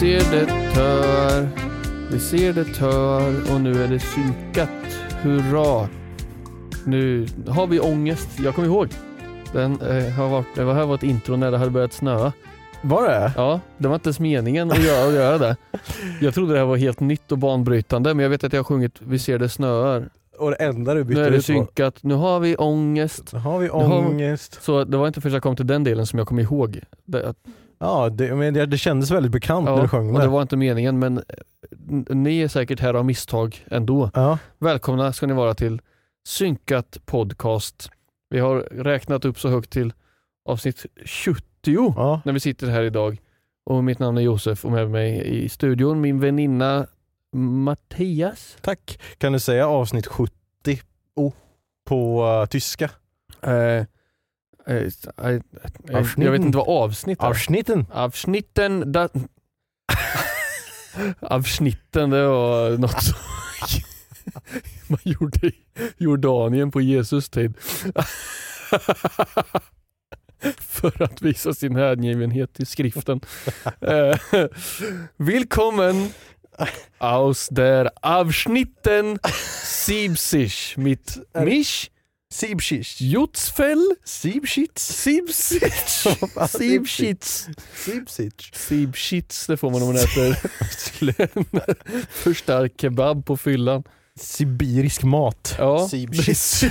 Ser det tör, vi ser det tör och nu är det synkat. Hurra! Nu har vi ångest. Jag kommer ihåg. Den, eh, har varit, det var här var ett intro när det hade börjat snöa. Var det? Ja, det var inte ens meningen att göra, att göra det. Jag trodde det här var helt nytt och banbrytande men jag vet att jag har sjungit Vi ser det snöar. Och det enda du Nu bytte är det ut var... synkat, nu har vi ångest. Nu har vi har- ångest. Så det var inte förrän jag kom till den delen som jag kom ihåg. Det, att, Ja, det, men det, det kändes väldigt bekant när ja, du sjöng och det. det var inte meningen men eh, ni är säkert här av misstag ändå. Ja, Välkomna ska ni vara till Synkat Podcast. Vi har räknat upp så högt till avsnitt 70 ja. när vi sitter här idag. Och mitt namn är Josef och med mig i studion min väninna Mattias. Tack. Kan du säga avsnitt 70 oh, på uh, tyska? Eh, eh, eh, eh, jag Avsnitten. vet inte vad avsnitt är. Avsnitten. Avsnitten, da... Avsnitten, det var något som man gjorde i Jordanien på Jesus tid. För att visa sin hängivenhet till skriften. Eh, Willkommen aus der Avsnitten Siebzig mit mich, Siebschicht. Jutzfell, Siebschitz. Siebzig, Siebschitz. Siebsich. Siebschitz, det får man om man äter för stark kebab på fyllan. Sibirisk mat. Ja. Siebschitz.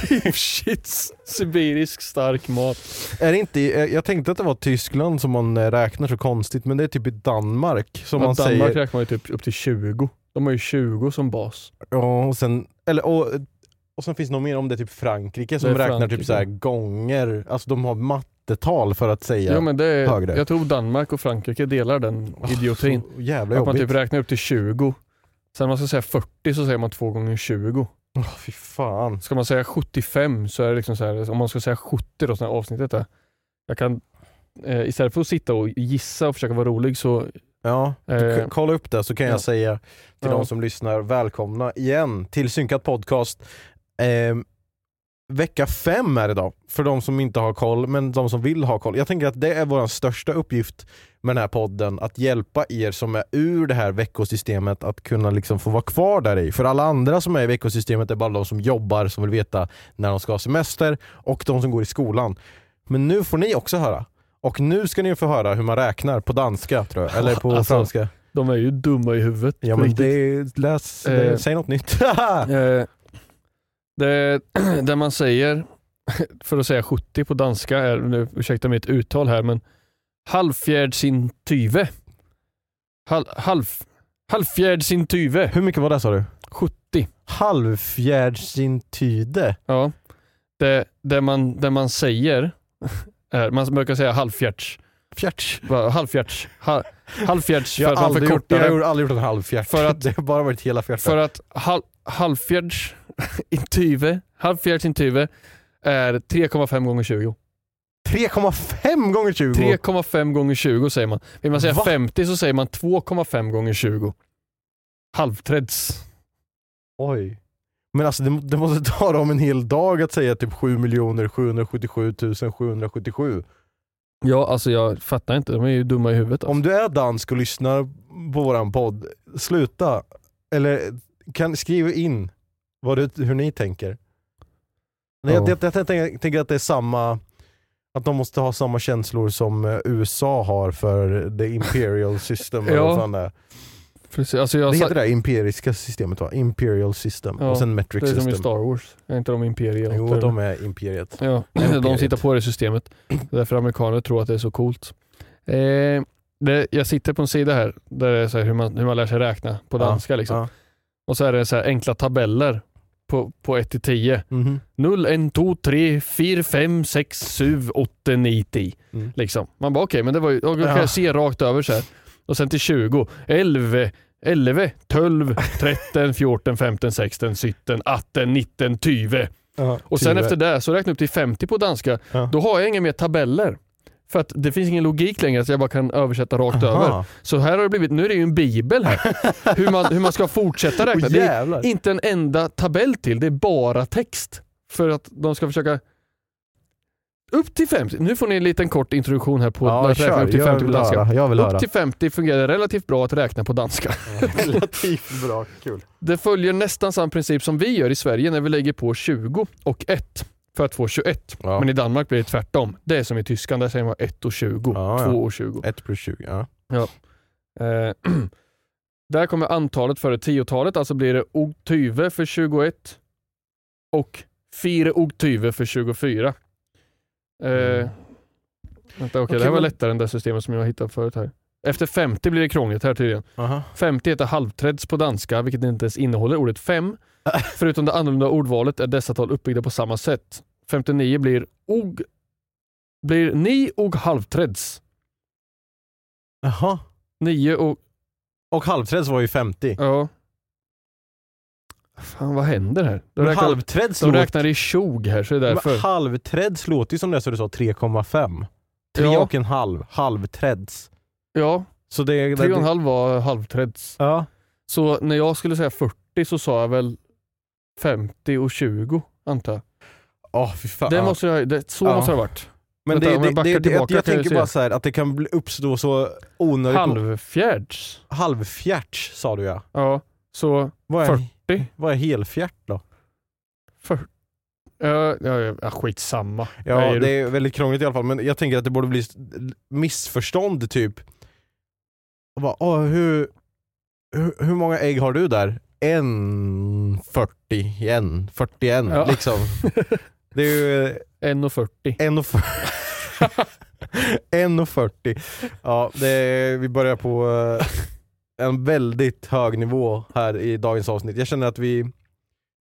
Sibirisk stark mat. Är det inte, eh, jag tänkte att det var Tyskland som man eh, räknar så konstigt, men det är typ i Danmark som Ja, man Danmark säger. räknar man ju typ upp till 20. De har ju 20 som bas. Ja, och sen, eller, och, och sen finns det nog mer om det är typ Frankrike som räknar Frankrike. typ så här gånger, alltså de har mattetal för att säga Ja, men det är, högre. jag tror Danmark och Frankrike delar den idiotin. Så jävla att man typ räknar upp till 20. Sen om man ska säga 40 så säger man 2 gånger 20. Åh, fy fan. Ska man säga 75 så är det liksom så här, om man ska säga 70 då, här avsnittet är. Jag kan, eh, istället för att sitta och gissa och försöka vara rolig så Ja, Eh, kolla upp det så kan ja. jag säga till Ja. de som lyssnar, välkomna igen till Synkat Podcast. Ehm, vecka fem är det idag, för de som inte har koll, men de som vill ha koll. Jag tänker att det är vår största uppgift med den här podden, att hjälpa er som är ur det här veckosystemet att kunna liksom få vara kvar där i. För alla andra som är i veckosystemet är bara de som jobbar, som vill veta när de ska ha semester och de som går i skolan. Men nu får ni också höra. Och nu ska ni få höra hur man räknar på danska tror jag, eller på Alltså, franska. de är ju dumma i huvudet. Ja men det, läs, Eh. det, säg något nytt. Eh, det, det man säger, för att säga 70 på danska, är, nu, ursäkta mitt uttal här, men halvfjärdsintyve. Halv, halv, halvfjärdsintyve. Hur mycket var det sa du? 70. Halvfjärdsintyde. Ja. Det, det, man, det man säger, är, man brukar säga halvfjärds. Fjärts. Va, Halvfjärds. Ha, halvfjärds Jag för har, att man aldrig gjort, förkortar jag har aldrig gjort en halvfjärt. För att- det har bara varit hela fjärtar. För att hal, halvfjärds intyve, halvfjärds intyve är 3,5 gånger 20. 3,5 gånger 20? 3,5 gånger 20 säger man. Vill man säga Va? 50 så säger man 2,5 gånger 20. Halvträds. Oj. Men alltså det, det måste ta dem en hel dag att säga typ 7 777 777. Ja, alltså jag fattar inte. De är ju dumma i huvudet. Alltså. Om du är dansk och lyssnar på våran podd, sluta. Eller kan skriva in vad du, hur ni tänker. Nej, Jag, Ja. jag, jag, tänker, att det är samma, att de måste ha samma känslor som eh, USA har för the imperial system. eller Ja. vad fan det är. Precis. Alltså jag Det heter det, imperiska systemet va? Imperial system Ja, och sen metric det är som i system. Star Wars. Är inte de imperiet? Jo, de är imperiet. Ja, Imperiet. de sitter på det systemet. Därför amerikaner tror att det är så coolt. Eh, det, jag sitter på en sida här där det är så här hur, man, hur man lär sig räkna på Ja, danska. Liksom. ja. Och så är det så här enkla tabeller på, på 1 till 10. Mhm. 0, 1, 2, 3, 4, 5, 6, 7, 8, 9, 10. Mm. Liksom. Man bara okej, men det var ju, då kan Ja. jag se rakt över så här. Och sen till 20, 11, 11, 12, 13, 14, 15, 16, 17, 18, 19, 20. Ja, Och sen efter det så räknar jag upp till 50 på danska. Ja. Då har jag inga mer tabeller. För att det finns ingen logik längre så jag bara kan översätta rakt Aha. över. Så här har det blivit, nu är det ju en bibel här. hur, man, hur man ska fortsätta räkna. Åh, det är inte en enda tabell till, det är bara text. För att de ska försöka upp till 50. Nu får ni en liten kort introduktion här på Ja, att räkna upp till Jag 50 på danska. höra. Upp till 50 fungerar relativt bra att räkna på danska. Relativt bra, kul. Det följer nästan samma princip som vi gör i Sverige när vi lägger på 20 och 1 för att få 21. Ja. Men i Danmark blir det tvärtom. Det är som i Tyskland, där säger man 1 och 20, Ja, 2 ja. och 20. 1 plus 20, ja. Eh, där kommer antalet före tiotalet, alltså blir det og 20 för 21 och 4 og 20 för 24. Eh, Mm. Vänta, okej, Okej, det här var men- lättare än det systemet som jag hittade förut här. Efter 50 blir det krångligt här tydligen. Aha. 50 heter halvträds på danska, vilket inte ens innehåller ordet fem. Förutom det annorlunda ordvalet är dessa tal uppbyggda på samma sätt. 59 blir og, blir ni och halvträds. Jaha. 9 och, Och halvträds var ju 50. ja. Fan vad händer här? De räknar, halvträds de räknar i tjog här så det är därför. Men halvträds låter ju som det så du sa 3,5. 3 Ja. och en halv. Halvträds. Ja, Så det är... 3,5 var halvträds. Ja. Så när jag skulle säga 40 så sa jag väl 50 och 20 antar jag. Fan. Det måste jag, det, så Ja. måste det ha varit. Men Vänta, det, det, det, tillbaka jag jag tänker bara så här att det kan uppstå så onödigt... Halvfjärds. Halvfjärts sa du ja. Ja, så Vad är, 40. vad är helfjärt då? För, ja, ja, ja, skitsamma. Ja, är- det är väldigt krångligt i alla fall, men jag tänker att det borde bli missförstånd typ. Bara, åh, hur, hur, hur många ägg har du där? En 40, en 41 Ja. liksom. Det är ju 1,40. en och fyr- en och 40. Ja, är, vi börjar på eh, en väldigt hög nivå här i dagens avsnitt. Jag känner att vi,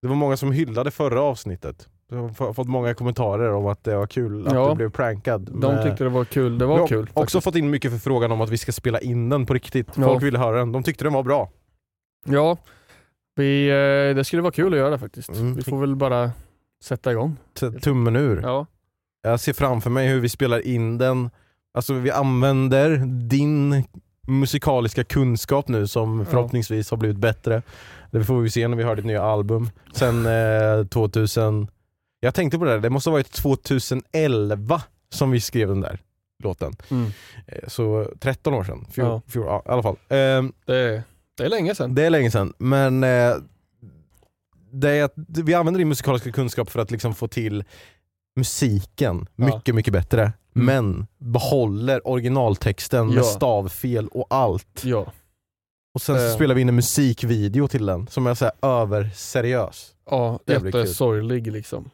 det var många som hyllade förra avsnittet. Jag har fått många kommentarer om att det var kul att Ja. du blev prankad. De med- tyckte det var kul. Det vi var har kul. också faktiskt. fått in mycket förfrågan om att vi ska spela in den på riktigt. Ja. Folk ville höra den. De tyckte den var bra. Ja, vi, eh, det skulle vara kul att göra det faktiskt. Mm. Vi får väl bara sätta igång. T- Tummen ur. Ja, Jag ser framför mig hur vi spelar in den. Alltså vi använder din musikaliska kunskap nu som förhoppningsvis har blivit bättre. Det får vi se när vi hör ditt nya album. Sen eh, 2000... Jag tänkte på det där, det måste ha varit 2011 som vi skrev den där låten. mm. Eh, Så 13 år sedan. Fjol, Ja. fjol, ja, i alla fall. Ehm, det, är- det är länge sedan. det är länge sedan, men eh, det är att vi använder din musikaliska kunskap för att liksom få till musiken Ja. mycket, mycket bättre. Men behåller originaltexten Ja. med stavfel och allt. Ja, Och sen så Eh. spelar vi in en musikvideo till den som är så överseriös. ja jättesorglig liksom.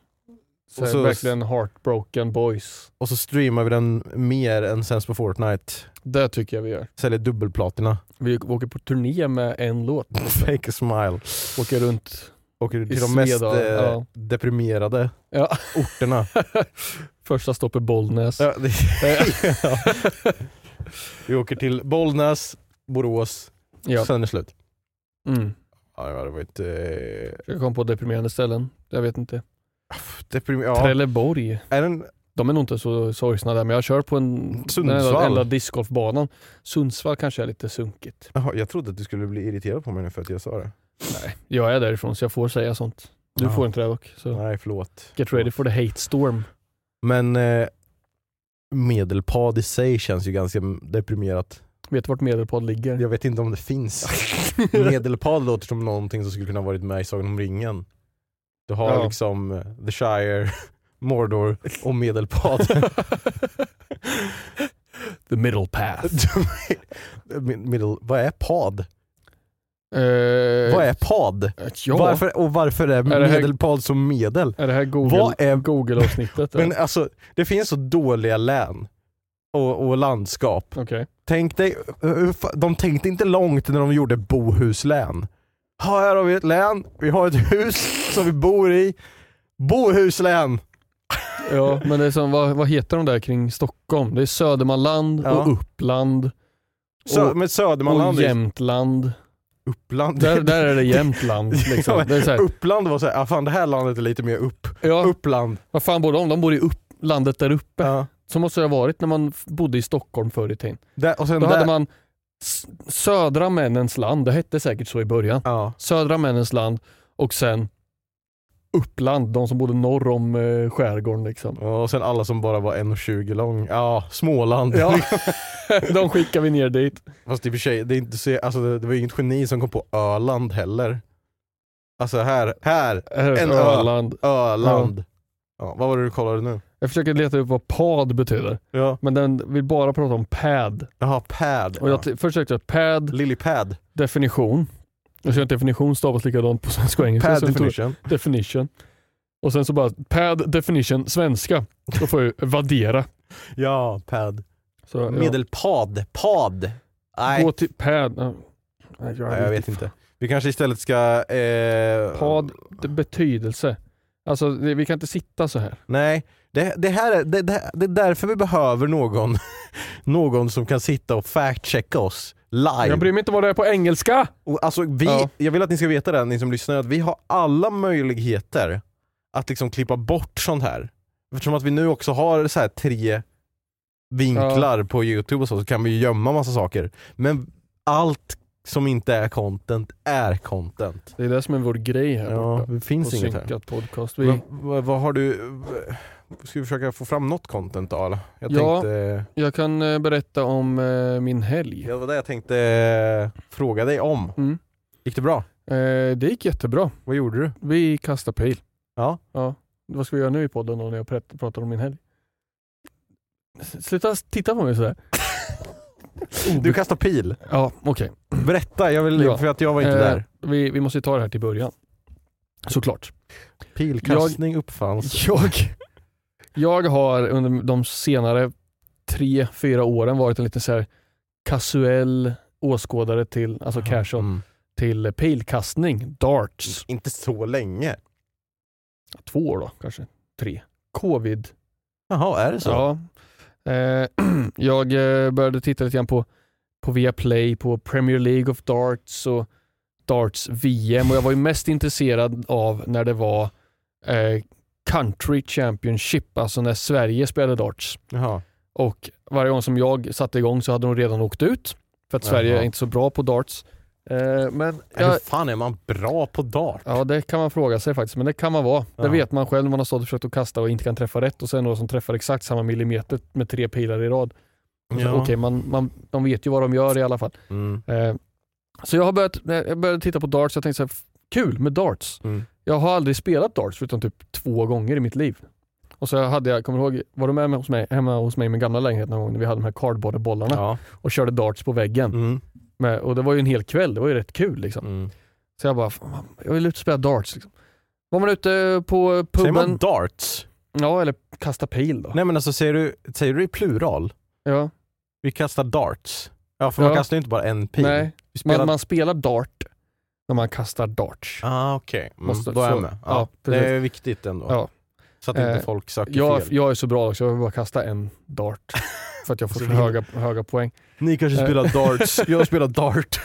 Så, Och så- verkligen heartbroken boys. Och så streamar vi den mer än Sense på Fortnite. Det tycker jag vi gör. Säljer dubbelplatina. Vi åker på turné med en låt. Fake a smile. Åker runt. Åker till I de mest eh, ja. deprimerade Ja. orterna. Första stopp är Bollnäs. Ja, det, ja. Vi åker till Bollnäs, Borås, Ja. sen är det slut. Mm. Ja, det hade varit... Eh, Jag kom på deprimerande ställen. Jag vet inte. deprim- ja. Trelleborg. Är den, De är nog inte så sorgsna där, men jag kör på en Sundsvall. den enda discgolfbanan. Sundsvall kanske är lite sunkigt. Jaha, jag trodde att du skulle bli irriterad på mig nu för att jag sa det. Nej, jag är därifrån så jag får säga sånt. Du Ja. får inte det dock. Så Nej, förlåt. get ready for the hate storm. Men eh, Medelpad i sig känns ju ganska deprimerat. Vet du vart Medelpad ligger? Jag vet inte om det finns. Medelpad låter som någonting som skulle kunna varit med i Sagan om ringen. Du har Ja. liksom eh, The Shire, Mordor och Medelpad. The middle path. Middle, vad är pad? Eh, Vad är pad? Ja, Varför, och varför är, Är det här- Medelpad som medel? är det här Google, Google-avsnittet? Men Men, alltså, det finns så dåliga län och, och landskap. Okej. Tänk dig, hur fa- de tänkte inte långt när de gjorde Bohuslän. Här har vi ett län, vi har ett hus som vi bor i. Bohuslän! Ja, men det är som, vad, vad heter de där kring Stockholm? Det är Södermanland Ja. och Uppland Sö- Och- med Södermanland. och Jämtland. Uppland. Där, där är det Jämtland. Liksom. Ja, det är så här, Uppland var såhär, ah, fan det här landet är lite mer upp. ja, Uppland. vad fan bor de? De bor i upp, landet där uppe. Ja. Så måste det ha varit när man bodde i Stockholm förr i tiden. Där, och sen Då där, hade man södra männens land, det hette säkert så i början. Ja. Södra männens land och sen Uppland, de som bodde norr om eh, skärgården. Liksom. Och sen alla som bara var 1,20 lång. Ja, Småland. Ja. de skickar vi ner dit. Fast i och för sig, det, är inte så, alltså, det, det var inget geni som kom på Öland heller. Alltså här, här, Här är En ö. Öland. Öland. Ja. vad var det du kollade nu? Jag försöker leta upp vad pad betyder, Ja. men den vill bara prata om pad. Jaha, pad. Och jag ja. t- först sökte jag pad, definition. Jag ser att definition stavas likadant på svenska och engelska. Pad jag definition. definition. Och sen så bara pad definition svenska. Då får jag vaddera. Ja, pad. Så. Medelpad. Pad. Nej, Gå till pad. Nej, Nej, jag vet inte. Vi kanske istället ska... Eh... Pad, betydelse. Alltså vi kan inte sitta så här. Nej, det, det här är, det, det, det är därför vi behöver någon, någon som kan sitta och fact-checka oss live. Jag bryr mig inte vad det är på engelska. Och alltså vi, Ja. Jag vill att ni ska veta det, ni som lyssnar, att vi har alla möjligheter att liksom klippa bort sånt här. Eftersom att vi nu också har så här tre vinklar på youtube och så, så kan vi gömma massa saker. Men allt som inte är content är content. Det är det som är vår grej här Ja, borta. det finns På inget här. podcast. Vi, Vad vad- vad har du... Ska vi försöka få fram något content då eller? Jag Ja. tänkte... jag kan eh, berätta om eh, min helg. Ja, det var det jag tänkte eh, fråga dig om. Mm. Gick det bra? Eh, det gick jättebra. Vad gjorde du? Vi kastar pil. Ja. Ja. Vad ska vi göra nu i podden då när jag prat- pratar om min helg? Sluta titta på mig sådär. Du kastar pil. Ja, okej. Berätta, jag vill, Ja. för att jag var inte Eh, där. Vi, vi måste ta det här till början. Såklart. Pilkastning uppfanns. Jag, jag har under de senare tre, fyra åren varit en lite så här kasuell åskådare till, alltså casual, Mm. till pilkastning, darts. Inte så länge. Två år då, kanske. Tre. Covid. Jaha, är det så? Ja. Eh, jag eh, började titta lite grann på, på Viaplay, på Premier League of Darts och Darts VM och jag var ju mest intresserad av när det var eh, Country Championship, alltså när Sverige spelade darts. Jaha. Och varje gång som jag satte igång så hade de redan åkt ut för att Sverige Jaha. är inte så bra på darts. Eh, men Hur jag, fan är man bra på dart? ja, det kan man fråga sig faktiskt, men det kan man vara. Det Ja. vet man själv när man har stått och försökt att kasta och inte kan träffa rätt och sen några som träffar exakt samma millimeter med tre pilar i rad. Ja. Okej, man, man, de vet ju vad de gör i alla fall. Mm. Eh, så jag har börjat, jag började titta på darts och jag tänkte så här, kul med darts. Mm. Jag har aldrig spelat darts förutom typ två gånger i mitt liv. Och så hade jag, kommer du ihåg, var du med hos mig, hemma hos mig i min gamla lägenhet någon gång när vi hade de här cardboardbollarna Ja. och körde darts på väggen. Mm. Med, och det var ju en hel kväll, det var ju rätt kul liksom. Mm. Så jag bara, "Fan, jag vill ut och spela darts. Liksom. Var man ute på Säger man puben, darts? ja eller kasta pil då. Nej men alltså säger du, säger du i plural? Ja, Vi kastar darts. Ja för Ja. man kastar ju inte bara en pil. nej, spelar... man, man spelar dart när man kastar darts. Ah, Okej, mm. Måste- då är jag med. ja, Ja, det är viktigt ändå. Ja. Så att inte Eh, folk söker Jag, fel. jag är så bra också, jag vill bara kasta en dart för att jag får Så höga, höga poäng. Ni kanske Eh. spelar darts, jag spelar dart.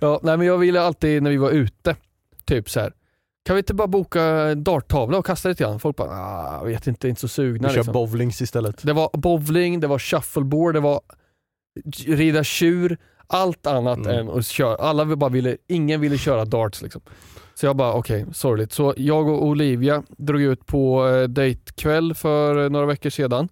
Ja, nej, men jag ville alltid när vi var ute, typ så här. Kan vi inte bara boka darttavla och kasta lite grann? Folk bara, ah, vet inte, inte så sugna. Vi kör Liksom. bowlings istället. Det var bowling, det var shuffleboard, det var rida tjur, allt annat Mm. än att köra. Alla bara ville, ingen ville köra darts liksom. Så jag bara okej, sorgligt. Så jag och Olivia drog ut på eh, dejtkväll för eh, några veckor sedan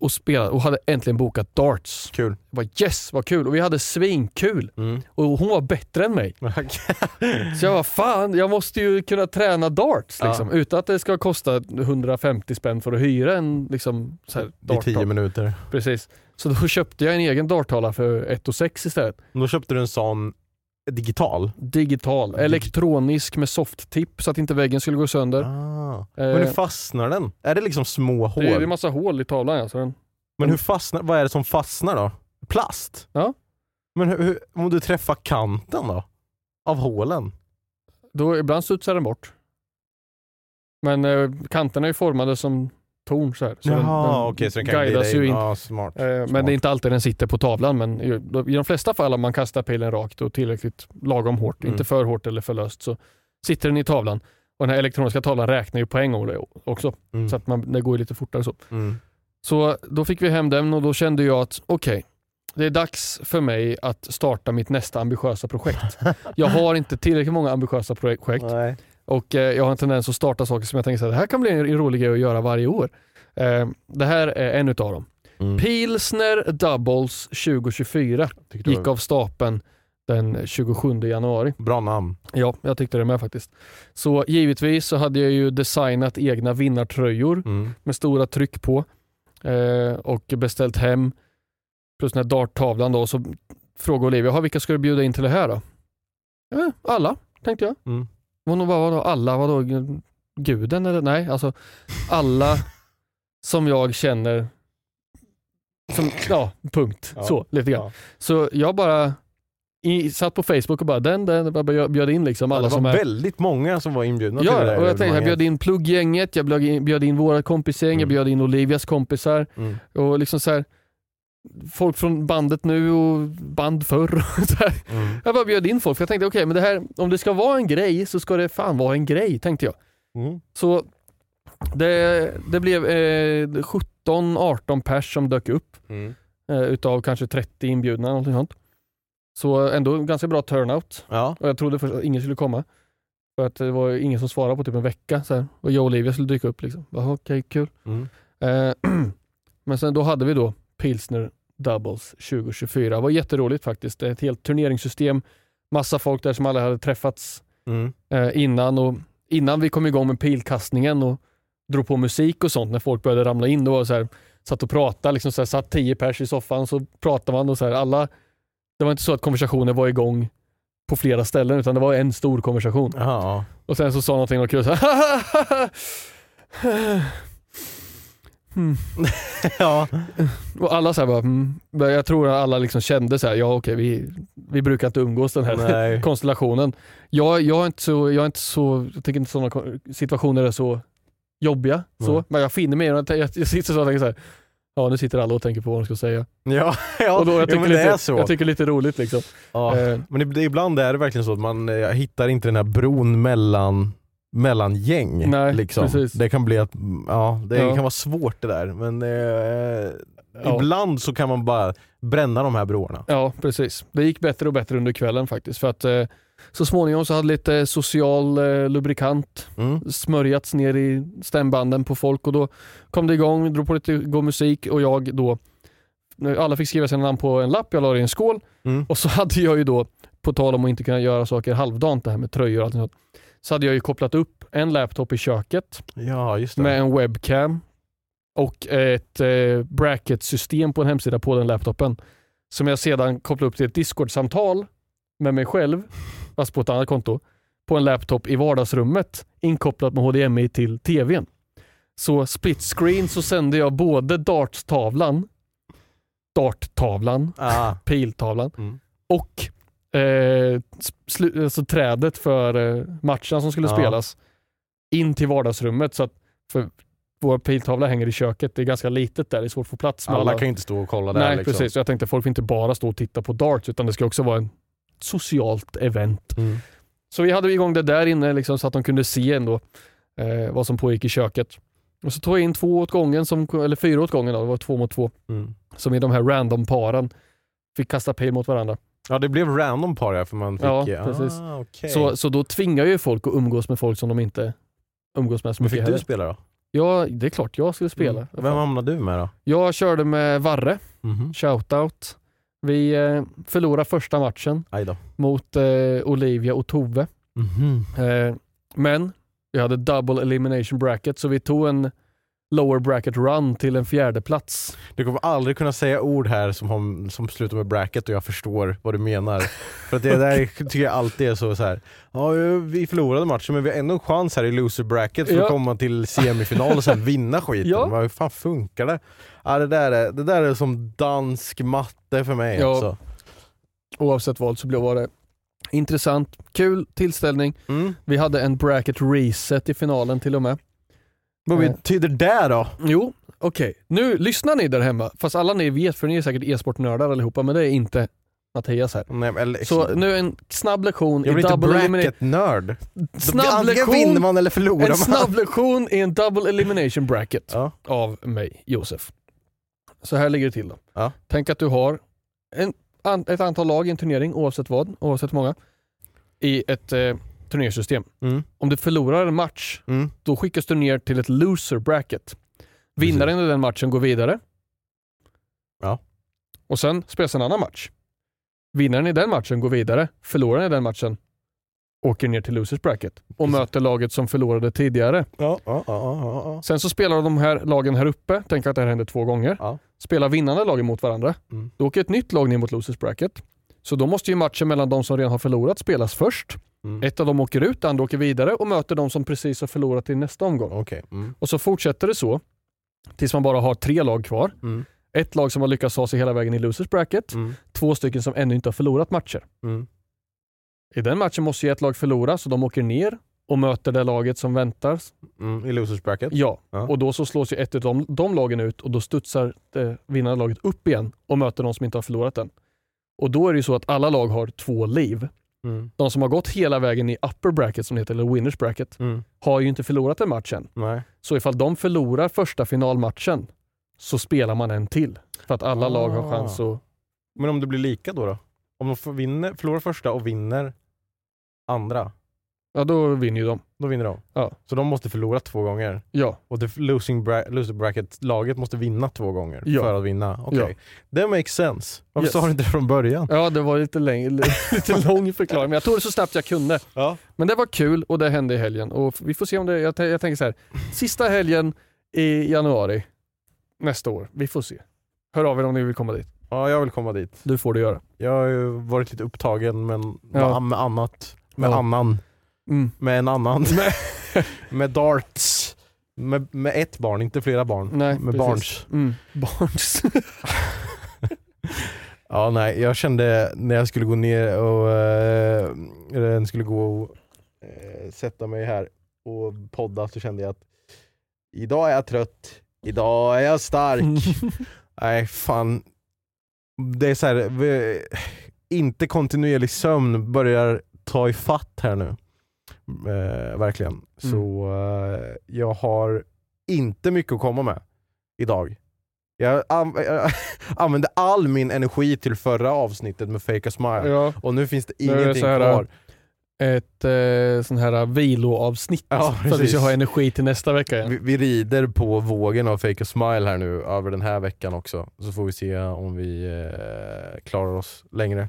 och spelade och hade äntligen bokat darts. Kul. Jag bara yes, vad kul! Och vi hade svinkul. Mm. Och hon var bättre än mig. Så jag var fan, jag måste ju kunna träna darts Ja. liksom, utan att det ska kosta 150 spänn för att hyra en liksom, så här, I tio minuter. Precis. Så då köpte jag en egen darttavla för 1 6 istället. Då köpte du en sån digital. Digital, elektronisk med soft-tip så att inte väggen skulle gå sönder. Ah. Eh, Men hur fastnar den? Är det liksom små hål? Det är en massa hål i tavlan. Ja, så den, Men hur fastnar, vad är det som fastnar då? Plast? Ja. Men hur, hur, om du träffar kanten då? Av hålen? då, ibland studsar den bort. Men eh, kanterna är formade som torn så här. Så Jaha, okej så den kan guidas ju in. Ja, smart. Eh, Men Smart. det är inte alltid den sitter på tavlan. Men i, i de flesta fall om man kastar pilen rakt och tillräckligt lagom hårt, Mm. inte för hårt eller för löst, så sitter den i tavlan. Och den här elektroniska tavlan räknar ju poäng också. Mm. Så att man, det går lite fortare så. Mm. Så då fick vi hem den och då kände jag att okej, det är dags för mig att starta mitt nästa ambitiösa projekt. Jag har inte tillräckligt många ambitiösa projekt Nej. Och eh, jag har en tendens att starta saker som jag tänker att det här kan bli en rolig grej att göra varje år. Eh, det här är en utav dem. Mm. Pilsner Doubles 2024 Tyckte gick var av stapeln den 27 januari. Bra namn. Ja, jag tyckte det med faktiskt. Så givetvis så hade jag ju designat egna vinnartröjor Mm. med stora tryck på eh, och beställt hem. Plus den här darttavlan då. Så frågade Olivia, "Jaha, vilka ska du bjuda in till det här då? Eh, alla, tänkte jag. Mm. Hon bara, vadå alla? Vadå guden eller? Nej, alltså alla som jag känner som, ja, punkt. Ja, Så, lite grann. ja. Så jag bara i, satt på Facebook och bara den, den, bara bjöd in liksom alla det var som är väldigt många som var inbjudna till det Ja, där och jag tänkte jag bjöd in plugggänget, jag bjöd in, bjöd in våra kompisgäng, jag Mm. bjöd in Olivias kompisar Mm. och liksom så här, folk från bandet nu och band förr. Mm. Jag bara bjöd in folk för jag tänkte okej, men det här, om det ska vara en grej så ska det fan vara en grej tänkte jag. Mm. Så det, det blev eh, 17-18 pers som dök upp Mm. eh, utav kanske 30 inbjudna. Någonting sånt. Så ändå ganska bra turnout. Ja. Och jag trodde först att ingen skulle komma. För att det var ingen som svarade på typ en vecka. Så här. Och jag och Olivia skulle dyka upp. Liksom. Okej, kul. Mm. Eh, men sen då hade vi då Pilsner Doubles 2024. Det var jätteroligt faktiskt. Det är ett helt turneringssystem. Massa folk där som alla hade träffats Mm. eh, innan. Och innan vi kom igång med pilkastningen och drog på musik och sånt när folk började ramla in. Då var det så här, satt och pratade, liksom så här, satt tio pers i soffan så pratade man och så här, alla Det var inte så att konversationen var igång på flera ställen utan det var en stor konversation. Ja. Och sen så sa någonting och kul så här, hmm. ja. Och alla så här bara, mm. Jag tror att alla liksom kände så här, ja okej vi, vi brukar inte umgås den här Nej. konstellationen. Jag, jag, är inte så, jag är inte så, jag tycker inte sådana situationer är så jobbiga. Så. Men jag finner mig i det. jag, jag sitter så och tänker så här, ja nu sitter alla och tänker på vad de ska säga. Ja, ja. och då, jag, jo, tycker men det lite, är så. jag tycker lite roligt liksom. ja. Eh, Men ibland är det verkligen så att man eh, hittar inte den här bron mellan, mellan gäng. Nej, liksom. precis. Det kan bli att, ja, det Ja. kan vara svårt det där. Men eh, Ja. ibland så kan man bara bränna de här broarna. Ja, precis. Det gick bättre och bättre under kvällen faktiskt. För att eh, så småningom så hade lite social eh, lubrikant Mm. smörjats ner i stämbanden på folk och då kom det igång, drog på lite god musik och jag då, alla fick skriva sina namn på en lapp, jag la det i en skål Mm. och så hade jag ju då, på tal om att inte kunna göra saker halvdant, det här med tröjor och allt sånt, så hade jag ju kopplat upp en laptop i köket Ja, med en webcam och ett eh, bracket-system på en hemsida på den laptopen. Som jag sedan kopplade upp till ett Discord-samtal med mig själv, fast på ett annat konto, på en laptop i vardagsrummet inkopplat med HDMI till tvn. Så split screen så sände jag både dartstavlan, darttavlan, Ah. piltavlan Mm. och eh, slu- alltså trädet för eh, matcherna som skulle Ja. spelas in till vardagsrummet. Så att, för vår piltavla hänger i köket, det är ganska litet där, det är svårt att få plats Alla alla. kan ju inte stå och kolla där. Nej liksom. precis, Så jag tänkte folk får inte bara stå och titta på darts utan det ska också vara en socialt event. Mm. Så vi hade igång det där inne liksom, så att de kunde se ändå eh, vad som pågick i köket. Och så tog jag in två åt gången, som, eller fyra åt gången, då, det var två mot två, Mm. som i de här random-paren fick kasta pil mot varandra. Ja det blev random par här för man fick... Ja, precis. Ah, okej. Så, så då tvingar ju folk att umgås med folk som de inte umgås med så Men mycket fick du spela då? Ja, det är klart jag skulle spela. Mm. Vem hamnade du med då? Jag körde med Varre, Mhm. shoutout. Vi eh, förlorade första matchen mot eh, Olivia och Tove. Mhm. Eh, men vi hade double elimination bracket så vi tog en lower bracket run till en fjärde plats. Du kommer aldrig kunna säga ord här som, har, som slutar med bracket och jag förstår vad du menar. För att det där tycker jag alltid är så, så här. Ja, vi förlorade matchen men vi har ändå en chans här i loser bracket för Ja. att komma till semifinal och sen vinna skiten. Ja. Men Hur fan funkar det? Ja, det, där är, det där är som dansk matte för mig. Ja. Alltså. Oavsett vad så blev det intressant, kul tillställning. Mm. Vi hade en bracket reset i finalen till och med. Vad Eh. betyder det då? Jo, okej. Nu lyssnar ni där hemma, fast alla ni vet, för ni är säkert e-sportnördar allihopa, men det är inte Mattias här. Nej, men Så nu en snabb lektion jag i double elimination. bracket-nörd. Snabb Antingen vinner lektion, man eller förlorar en man. snabb lektion i en double elimination bracket Ja. av mig, Josef. Så här ligger det till då. Ja. Tänk att du har en, an, ett antal lag i en turnering, oavsett vad, oavsett hur många, i ett eh, turnersystem. Mm. Om du förlorar en match, Mm. då skickas du ner till ett loser bracket. Vinnaren i den matchen går vidare. Ja. Och sen spelas en annan match. Vinnaren i den matchen går vidare. Förloraren i den matchen åker ner till losers bracket och Precis. möter laget som förlorade tidigare. Ja, ja, ja. Sen så spelar de här lagen här uppe, tänk att det här händer två gånger. Spelar vinnande lagen mot varandra. Mm. Då åker ett nytt lag ner mot losers bracket. Så då måste ju matchen mellan de som redan har förlorat spelas först. Mm. Ett av dem åker ut, andra åker vidare och möter de som precis har förlorat i nästa omgång. Okej. Mm. Och så fortsätter det så tills man bara har tre lag kvar. Mm. Ett lag som har lyckats ta sig hela vägen i losers bracket. Mm. Två stycken som ännu inte har förlorat matcher. Mm. I den matchen måste ju ett lag förlora så de åker ner och möter det laget som väntar. Mm. I losers bracket? Ja, Ja. och då så slås ju ett av de, de lagen ut och då studsar det vinnande laget upp igen och möter de som inte har förlorat än. Och då är det ju så att alla lag har två liv. Mm. De som har gått hela vägen i upper bracket som det heter, eller winners bracket, Mm. har ju inte förlorat en match än. Nej. Så ifall de förlorar första finalmatchen så spelar man en till. För att alla Ah. lag har chans att... Men om det blir lika då? då? Om de vinner, förlorar första och vinner andra, Ja, då vinner ju de. då vinner de? Ja. Så de måste förlora två gånger? Ja, Och det losing bra- loser bracket-laget måste vinna två gånger Ja. för att vinna? Okej. Ja. Det makes sense. Varför Yes. sa du inte det från början? ja det var lite, längre, lite lång förklaring, men jag tog det så snabbt jag kunde. Ja. Men det var kul och det hände i helgen. Och vi får se om det, jag, jag tänker så här, sista helgen i januari nästa år, vi får se. Hör av er om ni vill komma dit. ja, jag vill komma dit. Du får det göra. Jag har ju varit lite upptagen men Ja. med, med annat. Med Ja. annan. Mm. Med en annan. Med darts. Med, med ett barn, inte flera barn. Nej, med precis. barns. Mm. Barns. Ja, nej, jag kände när jag skulle gå ner och eh, skulle gå och eh, sätta mig här och podda så kände jag att idag är jag trött, idag är jag stark. nej, fan. Det är så här, vi- inte kontinuerlig sömn börjar ta i fatt här nu. Eh, verkligen. Så eh, jag har inte mycket att komma med idag. Jag, an- jag använde all min energi till förra avsnittet med Fake a Smile ja, och nu finns det det ingenting så här, kvar. ett eh, sån här viloavsnitt Ja, för att vi ska ha energi till nästa vecka igen. Vi, vi rider på vågen av Fake a Smile här nu över den här veckan också. Så får vi se om vi eh, klarar oss längre.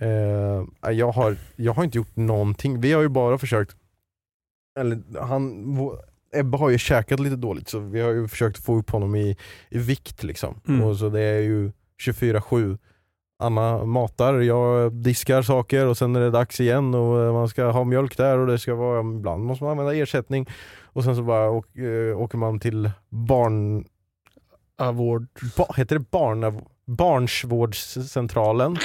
Eh, jag, har, jag har inte gjort någonting. Vi har ju bara försökt, eller han, Ebba har ju käkat lite dåligt så vi har ju försökt få upp honom i, i vikt liksom. Mm. Och så det är ju 24-7. Anna matar, jag diskar saker och sen är det dags igen och man ska ha mjölk där och det ska vara, ibland måste man använda ersättning och sen så bara eh, åker man till barn... Ba, heter det barn, barnsvårdscentralen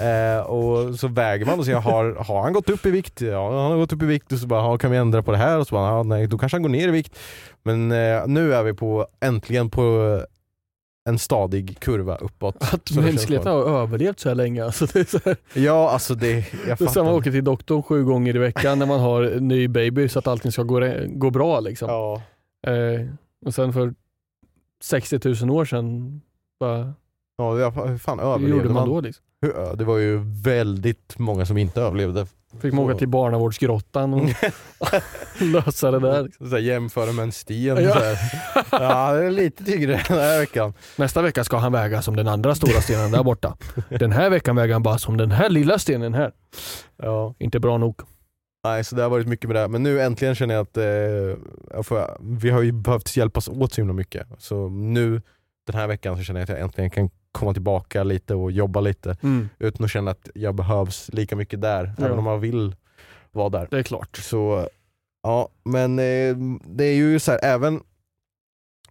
eh, och så väger man och säger har, har han gått upp i vikt? Ja han har gått upp i vikt och så bara "Ja, kan vi ändra på det här? Och så bara, ja, nej, då kanske han går ner i vikt. Men eh, nu är vi på äntligen på en stadig kurva uppåt. Att det mänskligheten har överlevt så här länge. Alltså det är så här, Ja, alltså det, jag det är samma fattar. åker till doktorn sju gånger i veckan när man har ny baby så att allting ska gå, gå bra. Liksom. Ja. Eh, och sen för 60 000 år sedan, bara, Ja, jag- hur fan hur överlevde gjorde man då? Liksom? Hur, ja, det var ju väldigt många som inte överlevde. Fick man åka till barnavårdsgrottan och lösa det där. Liksom. Så här, jämföra med en sten. Ja. Så här. ja, det är lite tyngre den här veckan. Nästa vecka ska han väga som den andra stora stenen där borta. Den här veckan väger han bara som den här lilla stenen här. Ja. Inte bra nog. Nej, så det har varit mycket med det. Men nu äntligen känner jag att eh, jag får, vi har ju behövt hjälpas åt så himla mycket. Så nu den här veckan så känner jag att jag äntligen kan komma tillbaka lite och jobba lite utan att känna att jag behövs lika mycket där, Ja. även om man vill vara där. Det är klart. Så ja, men eh, det är ju så här, även,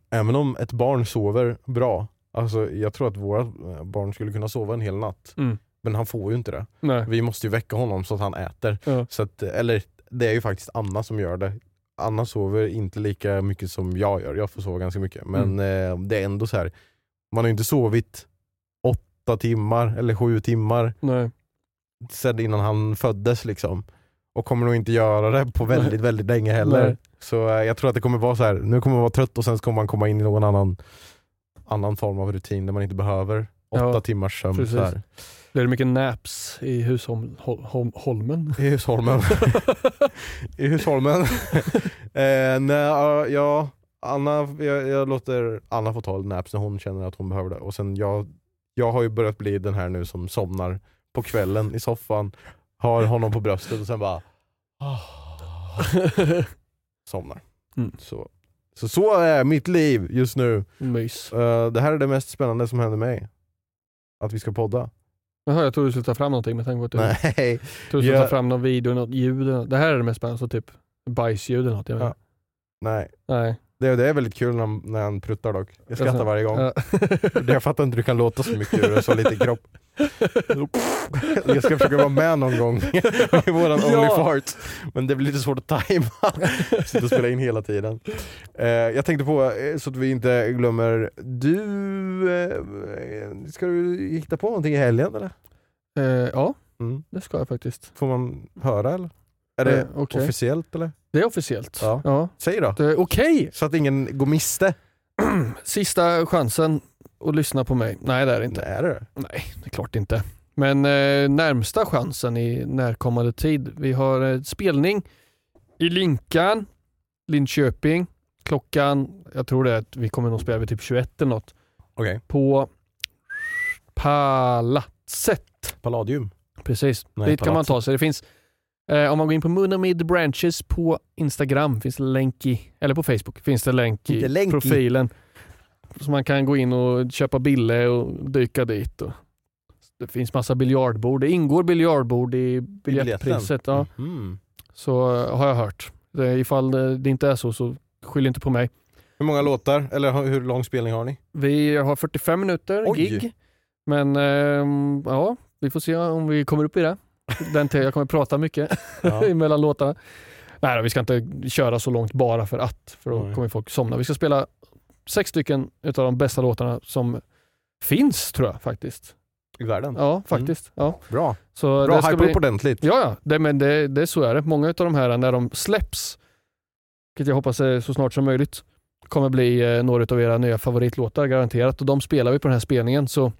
även om ett barn sover bra, alltså jag tror att våra barn skulle kunna sova en hel natt, Mm. men han får ju inte det. Nej. Vi måste ju väcka honom så att han äter. Ja. Så att, eller det är ju faktiskt Anna som gör det. Anna sover inte lika mycket som jag gör, jag får sova ganska mycket. Men eh, det är ändå så här. man har ju inte sovit åtta timmar eller sju timmar Nej. sedan innan han föddes liksom. Och kommer nog inte göra det på väldigt, väldigt länge heller. Nej. Så eh, jag tror att det kommer vara så här. nu kommer man vara trött och sen kommer man komma in i någon annan, annan form av rutin där man inte behöver åtta Ja, timmars sömn. precis. Så här. Blir det mycket naps i hushållmen? I Husholmen. I Husholmen. eh, nej, ja, ja, Anna, jag, jag låter Anna få ta naps när hon känner att hon behöver det. Och sen jag, jag har ju börjat bli den här nu som somnar på kvällen i soffan, har honom på bröstet och sen bara somnar. Mm. Så. Så, så är mitt liv just nu. Mys. Eh, det här är det mest spännande som händer mig. Att vi ska podda. Jaha, jag trodde du skulle ta fram någonting med tanke på att du Nej. trodde du skulle Jag- ta fram någon video, något ljud. Det här är det mest spännande, så typ bajsljud eller något. Jag. Ja. Nej. Nej. Det, det är väldigt kul när när han pruttar dock. Jag skrattar Alltså, varje gång. Ja. Jag fattar inte hur det kan låta så mycket ur en så liten kropp. Jag ska försöka vara med någon gång i våran Ja. Only Fart. Men det blir lite svårt att tajma. Sitta och spela in hela tiden. Eh, jag tänkte på, eh, så att vi inte glömmer, du, eh, ska du hitta på någonting i helgen eller? Eh, ja, Mm. det ska jag faktiskt. Får man höra eller? Är det Eh, okej. officiellt eller? Det är officiellt. Ja. Ja. Säg då. Det Okej! Så att ingen går miste. Sista chansen att lyssna på mig. Nej det är det inte. Nej, är det det? Nej, det är klart inte. Men eh, närmsta chansen i närkommande tid. Vi har eh, spelning i Linkan, Linköping. Klockan, jag tror det är att vi kommer nog spela vid typ 21 eller något. Okej. På Palatset. Palladium. Precis, Nej, dit kan man Palatset. ta sig. Det finns, om man går in på Munamid Branches på Instagram, finns det länk i, eller på Facebook, finns det länk i länk i. profilen. Så man kan gå in och köpa bille och dyka dit. Och det finns massa biljardbord. Det ingår biljardbord i biljettpriset. Ja. Mhm. Så eh, har jag hört. Det, ifall det, det inte är så, så skyll inte på mig. Hur många låtar, eller hur- hur lång spelning har ni? Vi har 45 minuter Oj. gig. Men ehm, ja, vi får se om vi kommer upp i det. Den jag kommer prata mycket Ja. mellan låtarna. Nej, vi ska inte köra så långt bara för att, för då Nej. kommer folk somna. Vi ska spela sex stycken utav de bästa låtarna som finns tror jag faktiskt. I världen? Ja, faktiskt. Ja. Bra. Så Bra, hypa bli... upp ordentligt. Ja, ja. Det, men det, det är så är det. Många av de här när de släpps, vilket jag hoppas är så snart som möjligt, kommer bli eh, några av era nya favoritlåtar garanterat. Och de spelar vi på den här spelningen. Så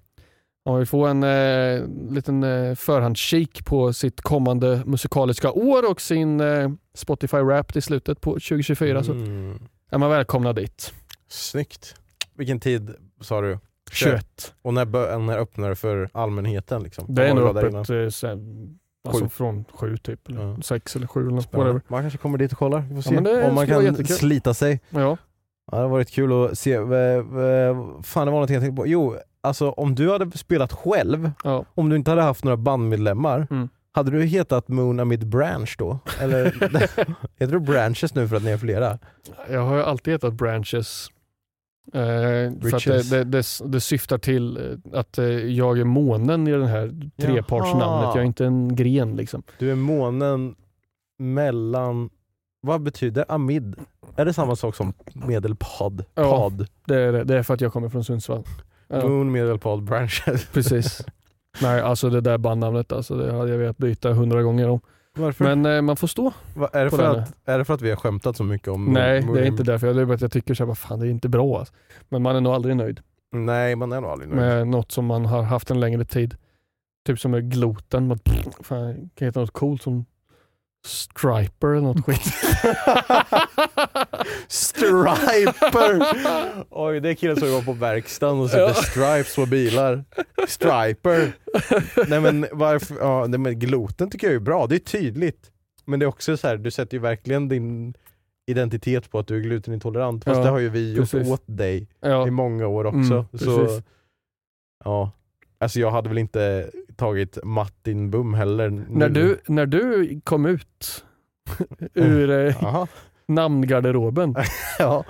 om man vill få en eh, liten eh, förhandskik på sitt kommande musikaliska år och sin eh, Spotify Wrapped i slutet på 2024 så Mm. är man välkomna dit. Snyggt. Vilken tid sa du? 21. Och när, när öppnar det för allmänheten? Liksom? Det är nog öppet eh, sen, alltså Sju. från sju typ, eller Ja. sex eller sju eller något, whatever. Man kanske kommer dit och kollar. Vi får se. men det Om man kan slita sig. Ja. Ja, det har varit kul att se. Fan det var någonting jag tänkte på. Jo, alltså om du hade spelat själv, Ja. om du inte hade haft några bandmedlemmar, Mm. hade du hetat Moon Amid Branch då? Eller heter du Branches nu för att ni är flera? Jag har ju alltid hetat Branches. Eh, för att det, det, det, det syftar till eh, att eh, jag är månen i den här trepartsnamnet. Jag är inte en gren liksom. Du är månen mellan vad betyder amid? Är det samma sak som medelpad? Ja. Pod? Det är, det. det är för att jag kommer från Sundsvall. Ja, Moon medelpad branches. precis. Nej, alltså det där bandnamnet alltså, det hade jag velat byta hundra gånger om. Varför? Men eh, man får stå. Va, är, det för att, är det för att vi har skämtat så mycket om Nej, Moon- det är inte därför. Det är bara att jag tycker så här, vad fan det är inte bra. Alltså. Men man är nog aldrig nöjd Nej, man är nog aldrig nöjd. med något som man har haft en längre tid. Typ som med gloten. Man, fan, kan heta något coolt som Striper eller något skit. Striper! Oj, det är killen som går på verkstaden och sätter Ja. stripes på bilar. Striper. Nej men varför, ja, nej, men gloten tycker jag är bra, det är tydligt. Men det är också så här, du sätter ju verkligen din identitet på att du är glutenintolerant. Fast Ja, det har ju vi gjort åt dig ja, i många år också. Mm, så, precis. ja. Alltså jag hade väl inte tagit Martin Bum heller. nu. när, du, när du kom ut ur eh, namngarderoben, Ja.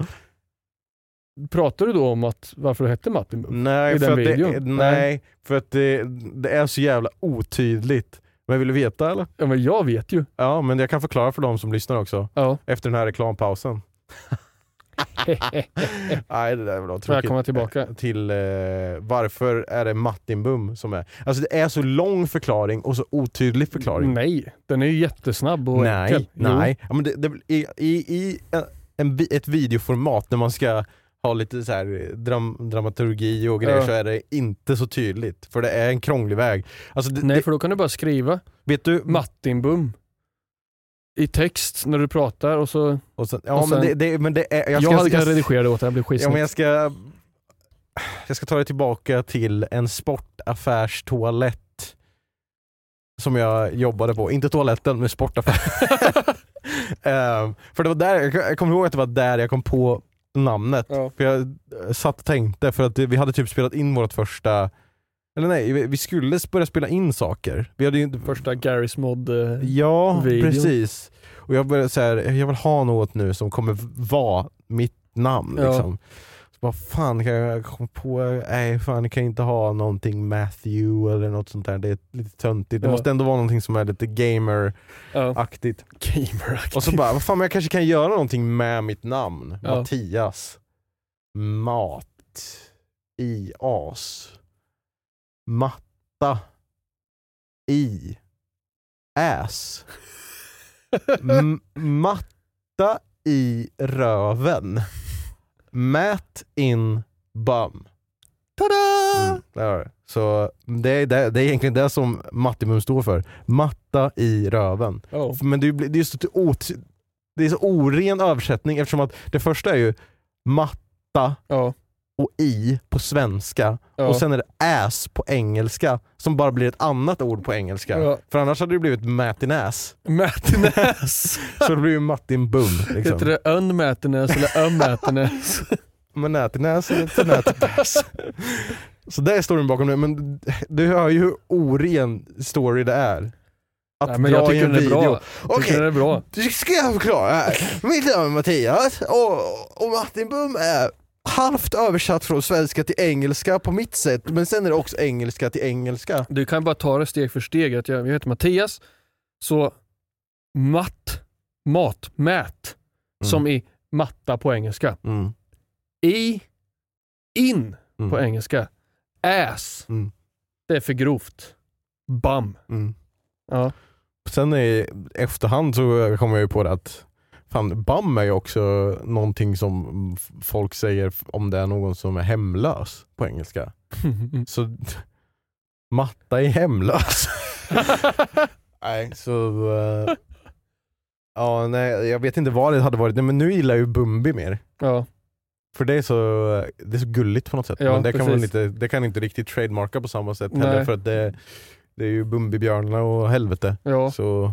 pratar du då om att varför du hette Martin Bum? Nej, I för den att det, videon? nej, Nej. för att det, det är så jävla otydligt. Men vill du veta eller? Ja, men jag vet ju. Ja, men jag kan förklara för de som lyssnar också. Ja. Efter den här reklampausen. Nej, det där var tråkigt. Välkomna tillbaka. Till eh, varför är det Martin Bum som är... Alltså det är så lång förklaring och så otydlig förklaring. Nej, den är ju jättesnabb och nej, enkel. Nej. Ja, men det, det, I i, i en, en, ett videoformat när man ska ha lite så här dram, dramaturgi och grejer Ja. så är det inte så tydligt. För det är en krånglig väg. Alltså det, Nej, för då kan du bara skriva vet du, Martin Bum i text när du pratar och så... och sen, ja, och men sen- det, det, men det är, Jag, ska, hade kunnat jag, redigera det åt dig, det blir ja, men skitsnyggt. jag ska jag ska ta det tillbaka till en sportaffärstoalett som jag jobbade på, inte toaletten men sportaffär. Ehm, för det var där, jag, jag kommer ihåg att det var där jag kom på namnet. Ja. För jag eh, satt och tänkte, för att vi hade typ spelat in vårt första, eller nej, vi, vi skulle börja spela in saker. Vi hade ju inte, Första Garys mod... Eh, Ja, videon. precis. Och jag började så här, jag vill ha något nu som kommer vara mitt namn. Ja. Liksom. Så vad fan kan jag komma på? Nej fan jag kan inte ha någonting Matthew eller något sånt där. Det är lite töntigt. Det Ja. måste ändå vara någonting som är lite gamer-aktigt. ja. Gameraktigt. Och så bara, vad fan men jag kanske kan göra någonting med mitt namn. Mattias. Mat. I as. Matta. I. Ass. M- matta i röven. Mät in bum. Tada! Mm, det. Så det är, det, det är egentligen det som Mattimum står för. Matta i röven. Ja. Men det, är så det är så oren översättning eftersom att det första är ju matta Ja. Och i på svenska Ja. och sen är det ass på engelska som bara blir ett annat ord på engelska. Ja. För annars hade det blivit Matinäs. Mätinäs. Så det blir ju Martin Bum. Liksom. Heter det önmätinäs eller ömmätinäs? Men Nätinäs eller Nätinäs. Så det är storyn bakom det, men du hör ju hur oren story det är. Att Nej, men jag dra i tycker en den är video. bra. Jag Okej, tycker den är bra. Nu ska jag förklara här. Mitt namn är Mattias och, och Martin Bum är halvt översatt från svenska till engelska på mitt sätt, men sen är det också engelska till engelska. Du kan bara ta det steg för steg. Att jag, jag heter Mattias, så matt, mat, mät, Mm. som i matta på engelska. Mm. I, in Mm. på engelska. Ass, Mm. det är för grovt. Bum. Mm. Ja. Sen i efterhand så kom jag ju på det att fan, bum är ju också någonting som folk säger om det är någon som är hemlös på engelska. Så matta är hemlös. nej, så... eh, ja, nej, jag vet inte vad det hade varit, nej, men nu gillar jag ju Bumbi mer. ja. För det är så, det är så gulligt på något sätt. Ja, men det kan, man inte, det kan inte riktigt trademarka på samma sätt heller Nej. för att det, det är ju Bumbibjörnarna och helvete. ja. Så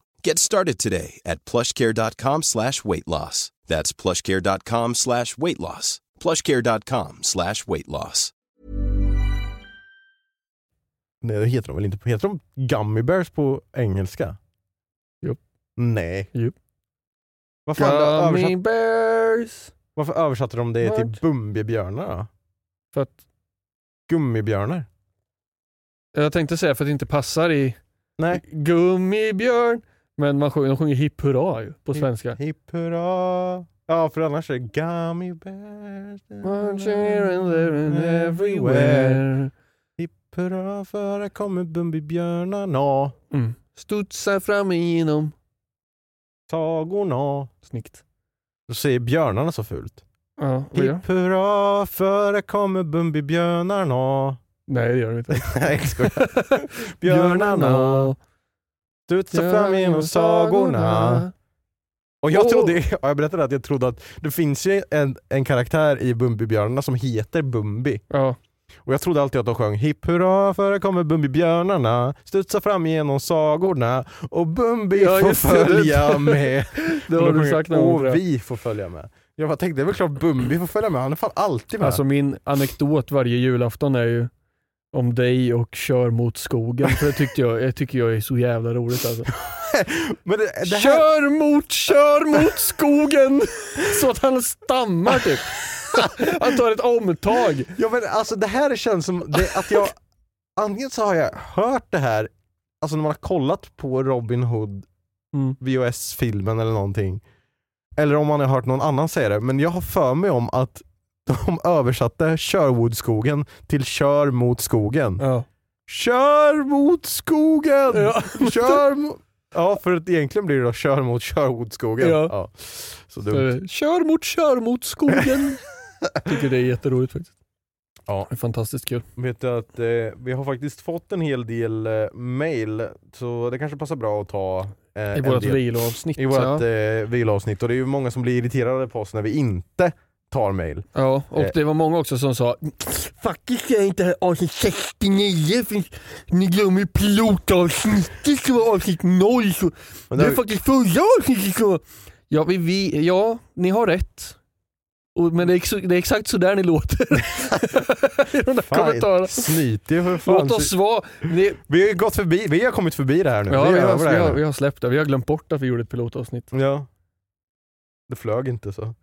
Get started today at plushcare.com slash weight loss. That's plushcare.com slash weight loss. plushcare.com slash weight loss. Nej det heter de väl inte? Heter de Gummy Bears på engelska? Jo. Nej. Jo. Varför, Gummy översatt, bears. varför översatte de det till What? Bumbibjörnar då? För att, Gummibjörnar? jag tänkte säga för att det inte passar i Nej. Gummibjörn. Men man sjunger, de sjunger hipp hurra ju, på svenska. Hipp hurra. Ja för annars är det Gummy Bears. One here and there and everywhere. Hipp hurra för här kommer Bumbibjörnarna. Mm. Studsar fram igenom. Sagorna. Snyggt. Då säger björnarna så fult. Ja, vad gör? Hipp hurra för här kommer Bumbibjörnarna. Nej det gör de inte. Nej jag skojar. Björnarna. Studsar fram genom sagorna. Och jag trodde, ja, jag berättade att jag trodde att det finns ju en, en karaktär i Bumbibjörnarna som heter Bumbi. Ja. Och jag trodde alltid att de sjöng Hipp hurra för här kommer Bumbibjörnarna, studsa fram genom sagorna och Bumbi Ja, får just det. följa med. Det Och har du sagt Och vi får följa med. Jag bara tänkte, det är väl klart Bumbi får följa med, han är fan alltid med. Alltså min anekdot varje julafton är ju om dig och kör mot skogen. För det tyckte jag, jag tycker jag är så jävla roligt alltså. Men det, det här, Kör mot, kör mot skogen! Så att han stammar typ. Han tar ett omtag. ja, men alltså, det här känns som det, att jag, antingen så har jag hört det här, alltså när man har kollat på Robin Hood Mm. VHS-filmen eller någonting. Eller om man har hört någon annan säga det, men jag har för mig om att de översatte Sherwoodskogen till Kör mot skogen. Ja. Kör mot skogen! Ja. Kör mot... Ja, för att egentligen blir det då Kör mot Sherwoodskogen. Ja. Så Så, dumt. kör mot, kör mot skogen. Tycker det är jätteroligt faktiskt. Ja. Det är fantastiskt kul. Vet du att eh, vi har faktiskt fått en hel del eh, mail, så det kanske passar bra att ta eh, I vårt viloavsnitt. I vårt ja. eh, viloavsnitt och det är ju många som blir irriterade på oss när vi inte tar mail. ja, och eh. det var många också som sa Faktiskt är inte här avsnitt 69 för ni glömmer pilotavsnittet som var avsnitt 0. Så det är har- faktiskt förra avsnittet så... Ja, vi, vi, ja, ni har rätt. Och, men det är, ex, det är exakt så där ni låter. I de där Fan, kommentarerna. Snytig för fan. Låt oss vara... Det, Vi har gått förbi, vi har kommit förbi det här nu. ja, vi vi har, vi, har, vi har släppt det. Vi har glömt bort att vi gjorde ett pilotavsnitt. Ja. Det flög inte så.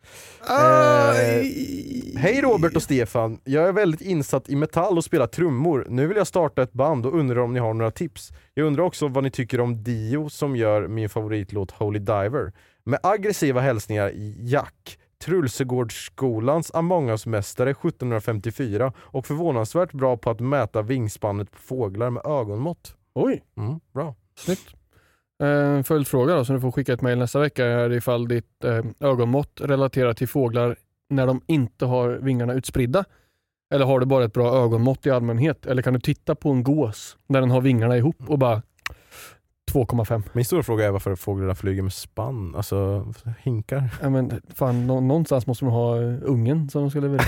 Aj. Hej Robert och Stefan, jag är väldigt insatt i metall och spelar trummor. Nu vill jag starta ett band och undrar om ni har några tips. Jag undrar också vad ni tycker om Dio som gör min favoritlåt Holy Diver. Med aggressiva hälsningar Jack, Trulsegårdsskolans Among us-mästare 1754 och förvånansvärt bra på att mäta vingspannet på fåglar med ögonmått. Oj, Mm, bra. snyggt. En följdfråga då, så du får skicka ett mejl nästa vecka är ifall ditt eh, ögonmått relaterar till fåglar när de inte har vingarna utspridda. Eller har du bara ett bra ögonmått i allmänhet? Eller kan du titta på en gås när den har vingarna ihop och bara 2,5? Min stora fråga är varför fåglarna flyger med spann, alltså hinkar. Ja, men fan, nå- någonstans måste de ha eh, ungen som de ska leverera.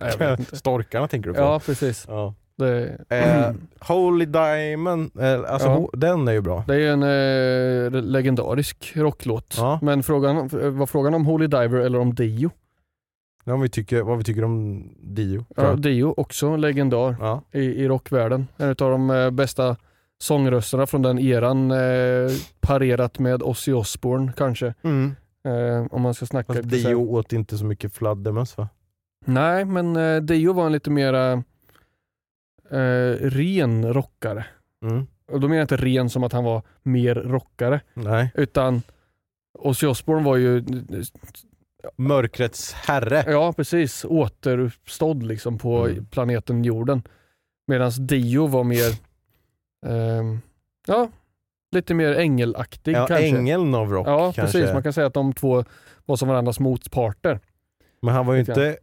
Nej. Storkarna tänker du på? Ja, precis. Ja. Det, Eh, Holy Diamond, eh, alltså Ja. den är ju bra. det är en eh, legendarisk rocklåt. Ja. Men frågan, var frågan om Holy Diver eller om Dio? Ja, om vi tycker, vad vi tycker om Dio. Ja. Dio, också en legendar Ja. i, i rockvärlden. En av de eh, bästa sångrösterna från den eran, eh, parerat med Ozzy Osbourne kanske. Mm. Eh, om man ska snacka Fast Dio åt inte så mycket fladdermöss va? Nej, men eh, Dio var en lite mera eh, ren rockare. Mm. Och då menar jag inte ren som att han var mer rockare, Nej. utan Ozzy Osbourne var ju, Mörkrets herre. ja precis, återuppstådd liksom på Mm. planeten jorden. Medan Dio var mer, ehm, ja, lite mer ängelaktig Ja, kanske. ängeln av rock ja, kanske. precis. Man kan säga att de två var som varandras motparter. Men han var ju inte,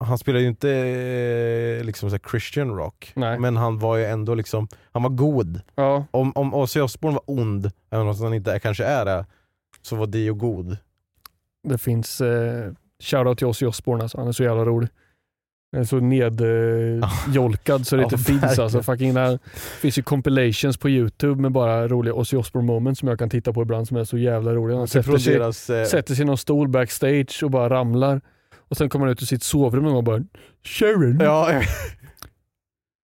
han spelade ju inte eh, liksom så här Christian rock, Nej. men han var ju ändå liksom, han var god. Ja, Om, om Ozzy Osbourne var ond, även om han inte är, kanske är det, så var Dio god. det finns eh, shoutout till Ozzy Osbourne alltså. Han är så jävla rolig. Han är så nedjolkad så det Ja, inte finns alltså. Fucking, det finns ju compilations på youtube med bara roliga Ozzy Osbourne moments som jag kan titta på ibland som är så jävla roliga. Han Typ sätter sig, eh, sätter sig i någon stol backstage och bara ramlar. Och sen kommer han ut ur sitt sovrum någon gång och bara Sharon, ja,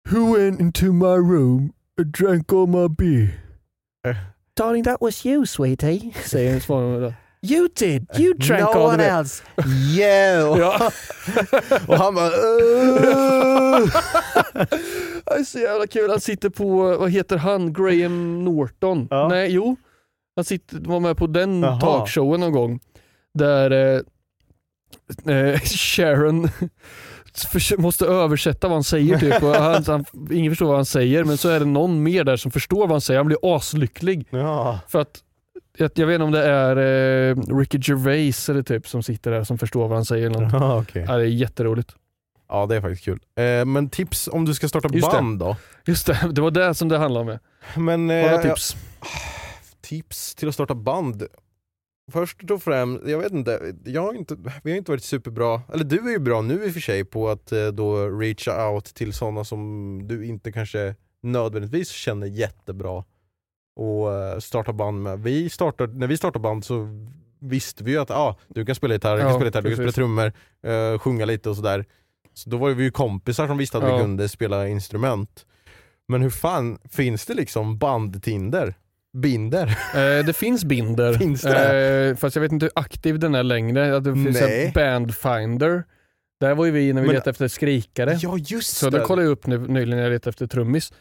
who went into my room and drank all my beer? Eh. Darling that was you sweetie, säger svarar då. You did, you drank no all one the else. You! Ja. Och han bara "Åh!" Det är så jävla kul. Han sitter på, vad heter han, Graham Norton? Ja. Nej, jo. Han sitter, var med på den Jaha. talkshowen någon gång. Där eh, eh, Sharon måste översätta vad han säger typ. Och han, han, ingen förstår vad han säger men så är det någon mer där som förstår vad han säger. Han blir aslycklig. ja. För att jag, jag vet inte om det är eh, Ricky Gervais eller typ som sitter där som förstår vad han säger. Eller något. Ja. Ja, det är jätteroligt. ja, det är faktiskt kul. Eh, men tips om du ska starta Just det. band då? Just det, det var det som det handlade om. Men, eh, tips? tips till att starta band? Först och främst, jag vet inte, jag har inte, vi har inte varit superbra, eller du är ju bra nu i och för sig på att eh, då reacha out till sådana som du inte kanske nödvändigtvis känner jättebra och eh, starta band med. Vi startade, när vi startade band så visste vi ju att ah, du kan spela gitarr, du kan Ja, spela gitarr, du kan spela trummor, eh, sjunga lite och sådär. Så då var vi ju kompisar som visste att Ja. vi kunde spela instrument. Men hur fan, finns det liksom bandtinder? Binder? Eh, det finns Binder, Finns det? eh, fast jag vet inte hur aktiv den är längre. Att Det finns Nej. en Bandfinder. Där var ju vi när vi Men- letade efter skrikare. Ja just så det! kollade jag upp nu, nyligen när jag letade efter trummis.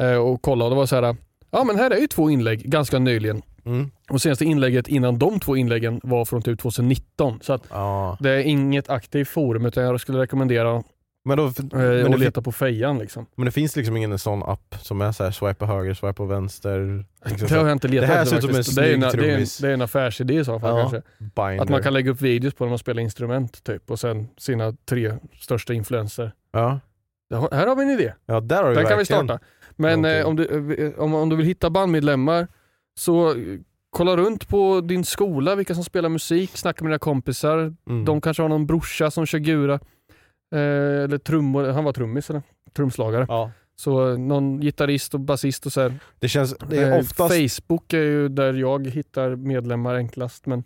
Eh, och kollade och det var så här. ja men här är ju två inlägg ganska nyligen. Mm. Och senaste inlägget innan de två inläggen var från typ 2019. Så att Ja. det är inget aktivt forum utan jag skulle rekommendera Men, då, eh, men, det, leta på fejan. Liksom. men det finns liksom ingen sån app som är såhär swipa höger, swipa vänster? Liksom Det så har här jag inte letat Det här efter ser ut som en faktiskt. det, är en, det, är en, det är en affärsidé i så fall Ja. kanske. binder. Att man kan lägga upp videos på när man spelar instrument typ och sen sina tre största influenser. ja. Ja, Här har vi en idé. ja, där har vi Den kan vi starta. Men eh, om, du, eh, om, om du vill hitta bandmedlemmar så eh, kolla runt på din skola, vilka som spelar musik, snacka med dina kompisar. Mm. De kanske har någon brorsa som kör gura. Eh, eller trummor, han var trummis eller? Trumslagare. Ja. Så eh, någon gitarrist och basist och så här. Det känns, det är Eh, oftast, Facebook är ju där jag hittar medlemmar enklast. Men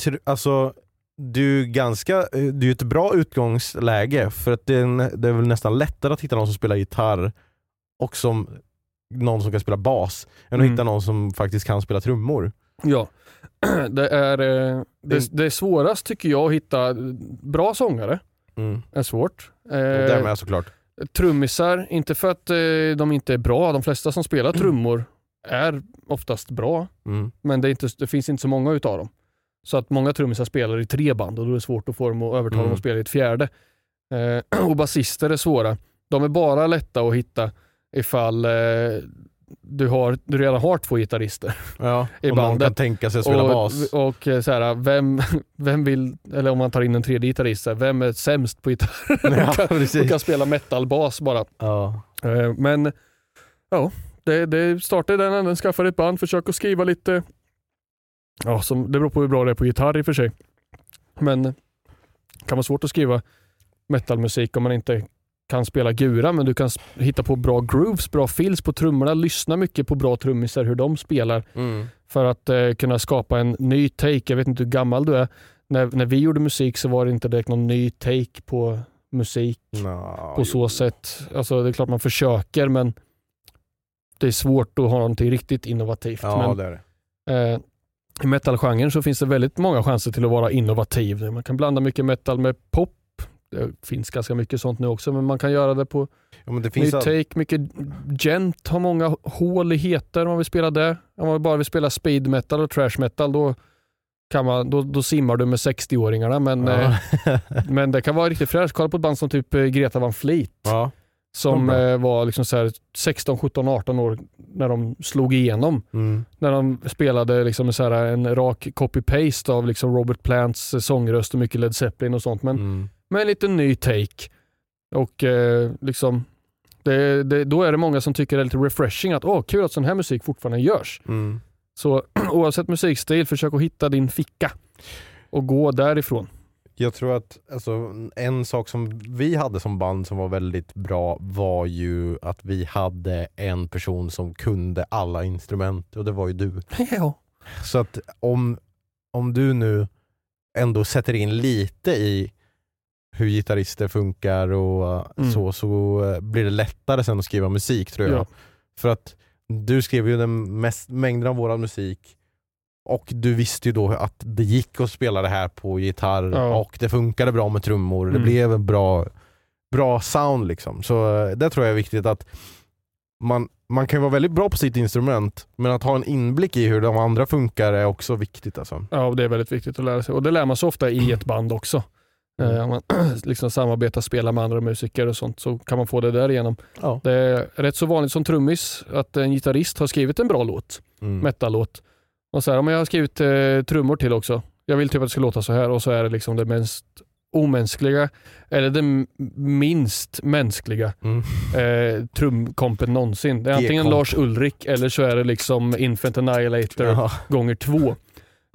tr- alltså du är ganska, eh, det är ett bra utgångsläge för att det är, det är väl nästan lättare att hitta någon som spelar gitarr och som någon som kan spela bas än att Mm. hitta någon som faktiskt kan spela trummor. Ja, det är, det, det är svårast tycker jag att hitta bra sångare. Mm. är svårt. Eh, med såklart. trummisar, inte för att eh, de inte är bra. De flesta som spelar trummor är oftast bra, Mm. men det, inte, det finns inte så många utav dem. Så att många trummisar spelar i tre band och då är det svårt att få dem att övertala Mm. dem att spela i ett fjärde. Eh, och basister är svåra. De är bara lätta att hitta ifall eh, du, har, du redan har två gitarrister. Ja, i och någon bandet. kan tänka sig att spela och, bas. och eh, så här, vem, vem vill, eller om man tar in en tredje gitarrist, här, vem är sämst på gitarr? Ja, och, kan, precis. och kan spela metalbas bara. Ja. Eh, Men ja, det, det startar den änden, skaffa ett band, försök att skriva lite. Ja, som, det beror på hur bra det är på gitarr i och för sig. Men det kan vara svårt att skriva metalmusik om man inte kan spela gura, men du kan hitta på bra grooves, bra fills på trummorna, lyssna mycket på bra trummisar, hur de spelar Mm. för att eh, kunna skapa en ny take. Jag vet inte hur gammal du är. När, när vi gjorde musik så var det inte direkt någon ny take på musik Nå, på så sätt. Alltså, det är klart man försöker men det är svårt att ha någonting riktigt innovativt. Ja, men, det är det. eh, I metalgenren så finns det väldigt många chanser till att vara innovativ. Man kan blanda mycket metal med pop. Det finns ganska mycket sånt nu också men man kan göra det på Ja, men det ny finns all... take. Mycket gent har många hål i heter om man vill spela det. Om man bara vill spela speed metal och trash metal då, kan man, då, då simmar du med 60-åringarna men, ja. eh, men det kan vara riktigt fräscht. Kolla på ett band som typ eh, Greta Van Fleet. ja. som eh, var liksom så här 16, 17, 18 år när de slog igenom. Mm. När de spelade liksom så en rak copy-paste av liksom Robert Plants eh, sångröst och mycket Led Zeppelin och sånt. Men Mm. Med en liten ny take. Och eh, liksom det, det, Då är det många som tycker det är lite refreshing att åh, kul att sån här musik fortfarande görs. Mm. Så oavsett musikstil, försök att hitta din ficka och gå därifrån. Jag tror att alltså, en sak som vi hade som band som var väldigt bra var ju att vi hade en person som kunde alla instrument och det var ju du. Ja. Så att om, om du nu ändå sätter in lite i hur gitarrister funkar och Mm. så, så eh, blir det lättare sen att skriva musik tror jag. Ja. För att du skrev ju den mest, mängden av våran musik och du visste ju då att det gick att spela det här på gitarr Ja. och det funkade bra med trummor. Det Mm. blev en bra, bra sound liksom. Så eh, det tror jag är viktigt att man, man kan vara väldigt bra på sitt instrument men att ha en inblick i hur de andra funkar är också viktigt alltså. Ja, det är väldigt viktigt att lära sig. Och det lär man sig ofta i ett band också. Mm. Eh, om man liksom samarbetar, spelar med andra musiker och sånt så kan man få det därigenom. Ja. Det är rätt så vanligt som trummis att en gitarrist har skrivit en bra låt, Mm. metal-låt. Och så här, om jag har skrivit eh, trummor till också. Jag vill typ att det ska låta så här och så är det liksom det mest omänskliga, eller det minst mänskliga Mm. eh, trumkompet någonsin. Det är antingen. Lars Ulrik eller så är det liksom Infant Annihilator Ja. gånger två.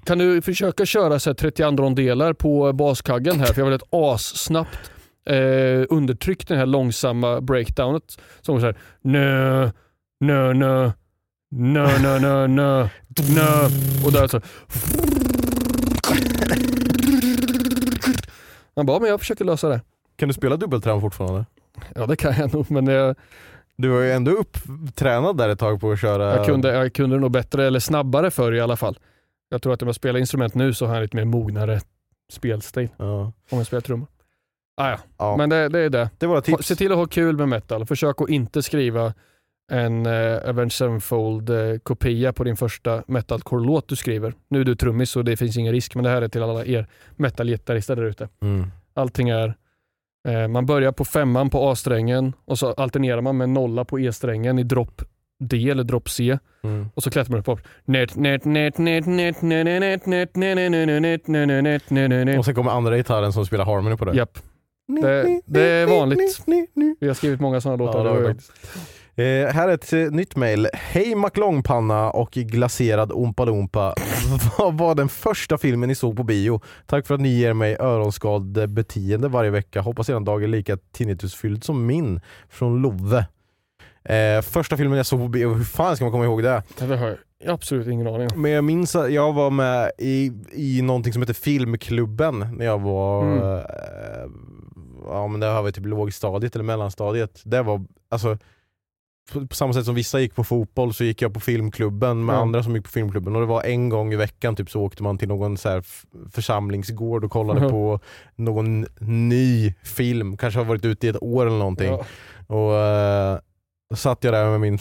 Kan du försöka köra så här 32 rondelar på baskaggen här? För jag vill ett assnabbt eh, undertryck den här långsamma breakdownet. Som går så här nö, nö, nö, nö, nö, nö, nö, nö. Och där så. Man bara, men jag försöker lösa det. Kan du spela dubbeltram fortfarande? Ja det kan jag nog, men jag, Du var ju ändå upptränad där ett tag på att köra... jag, kunde, jag kunde nog bättre, eller snabbare förr i alla fall. Jag tror att om jag spelar instrument nu så har jag lite mer mognare spelstil. Ja. Om jag spelar trummor. Ah, ja. Ja. Men det, det är det. Det var tips. Se till att ha kul med metal. Försök att inte skriva en eh, Avenged Sevenfold eh, kopia på din första metalcore-låt du skriver. Nu är du trummis så det finns ingen risk, men det här är till alla er metal-gitarrister där ute. Mm. Allting är, eh, man börjar på femman på A-strängen och så alternerar man med nolla på E-strängen i dropp D eller dropp C. Mm. Och så klättrar man upp. Och sen kommer andra gitarren som spelar harmony på det. Japp. Det, det är vanligt. Vi har skrivit många sådana låtar. Ja, eh, här är ett eh, nytt mail. Hej McLongpanna och glaserad Oompa Loompa. Vad var den första filmen ni såg på bio? Tack för att ni ger mig öronskadade beteende varje vecka. Hoppas eran dag är lika tinnitusfylld som min. Från Love. Eh, första filmen jag såg på bio, hur fan ska man komma ihåg det? Det har jag absolut ingen aning om. Men jag minns att jag var med i, i någonting som heter Filmklubben när jag var, Mm. eh, ja men det har vi typ lågstadiet eller mellanstadiet. Det var, alltså på, på samma sätt som vissa gick på fotboll så gick jag på filmklubben med Ja. andra som gick på filmklubben och det var en gång i veckan typ så åkte man till någon så församlingsgård och kollade Ja. på någon ny film, kanske har varit ute i ett år eller någonting. Ja. Och eh, satt jag där med min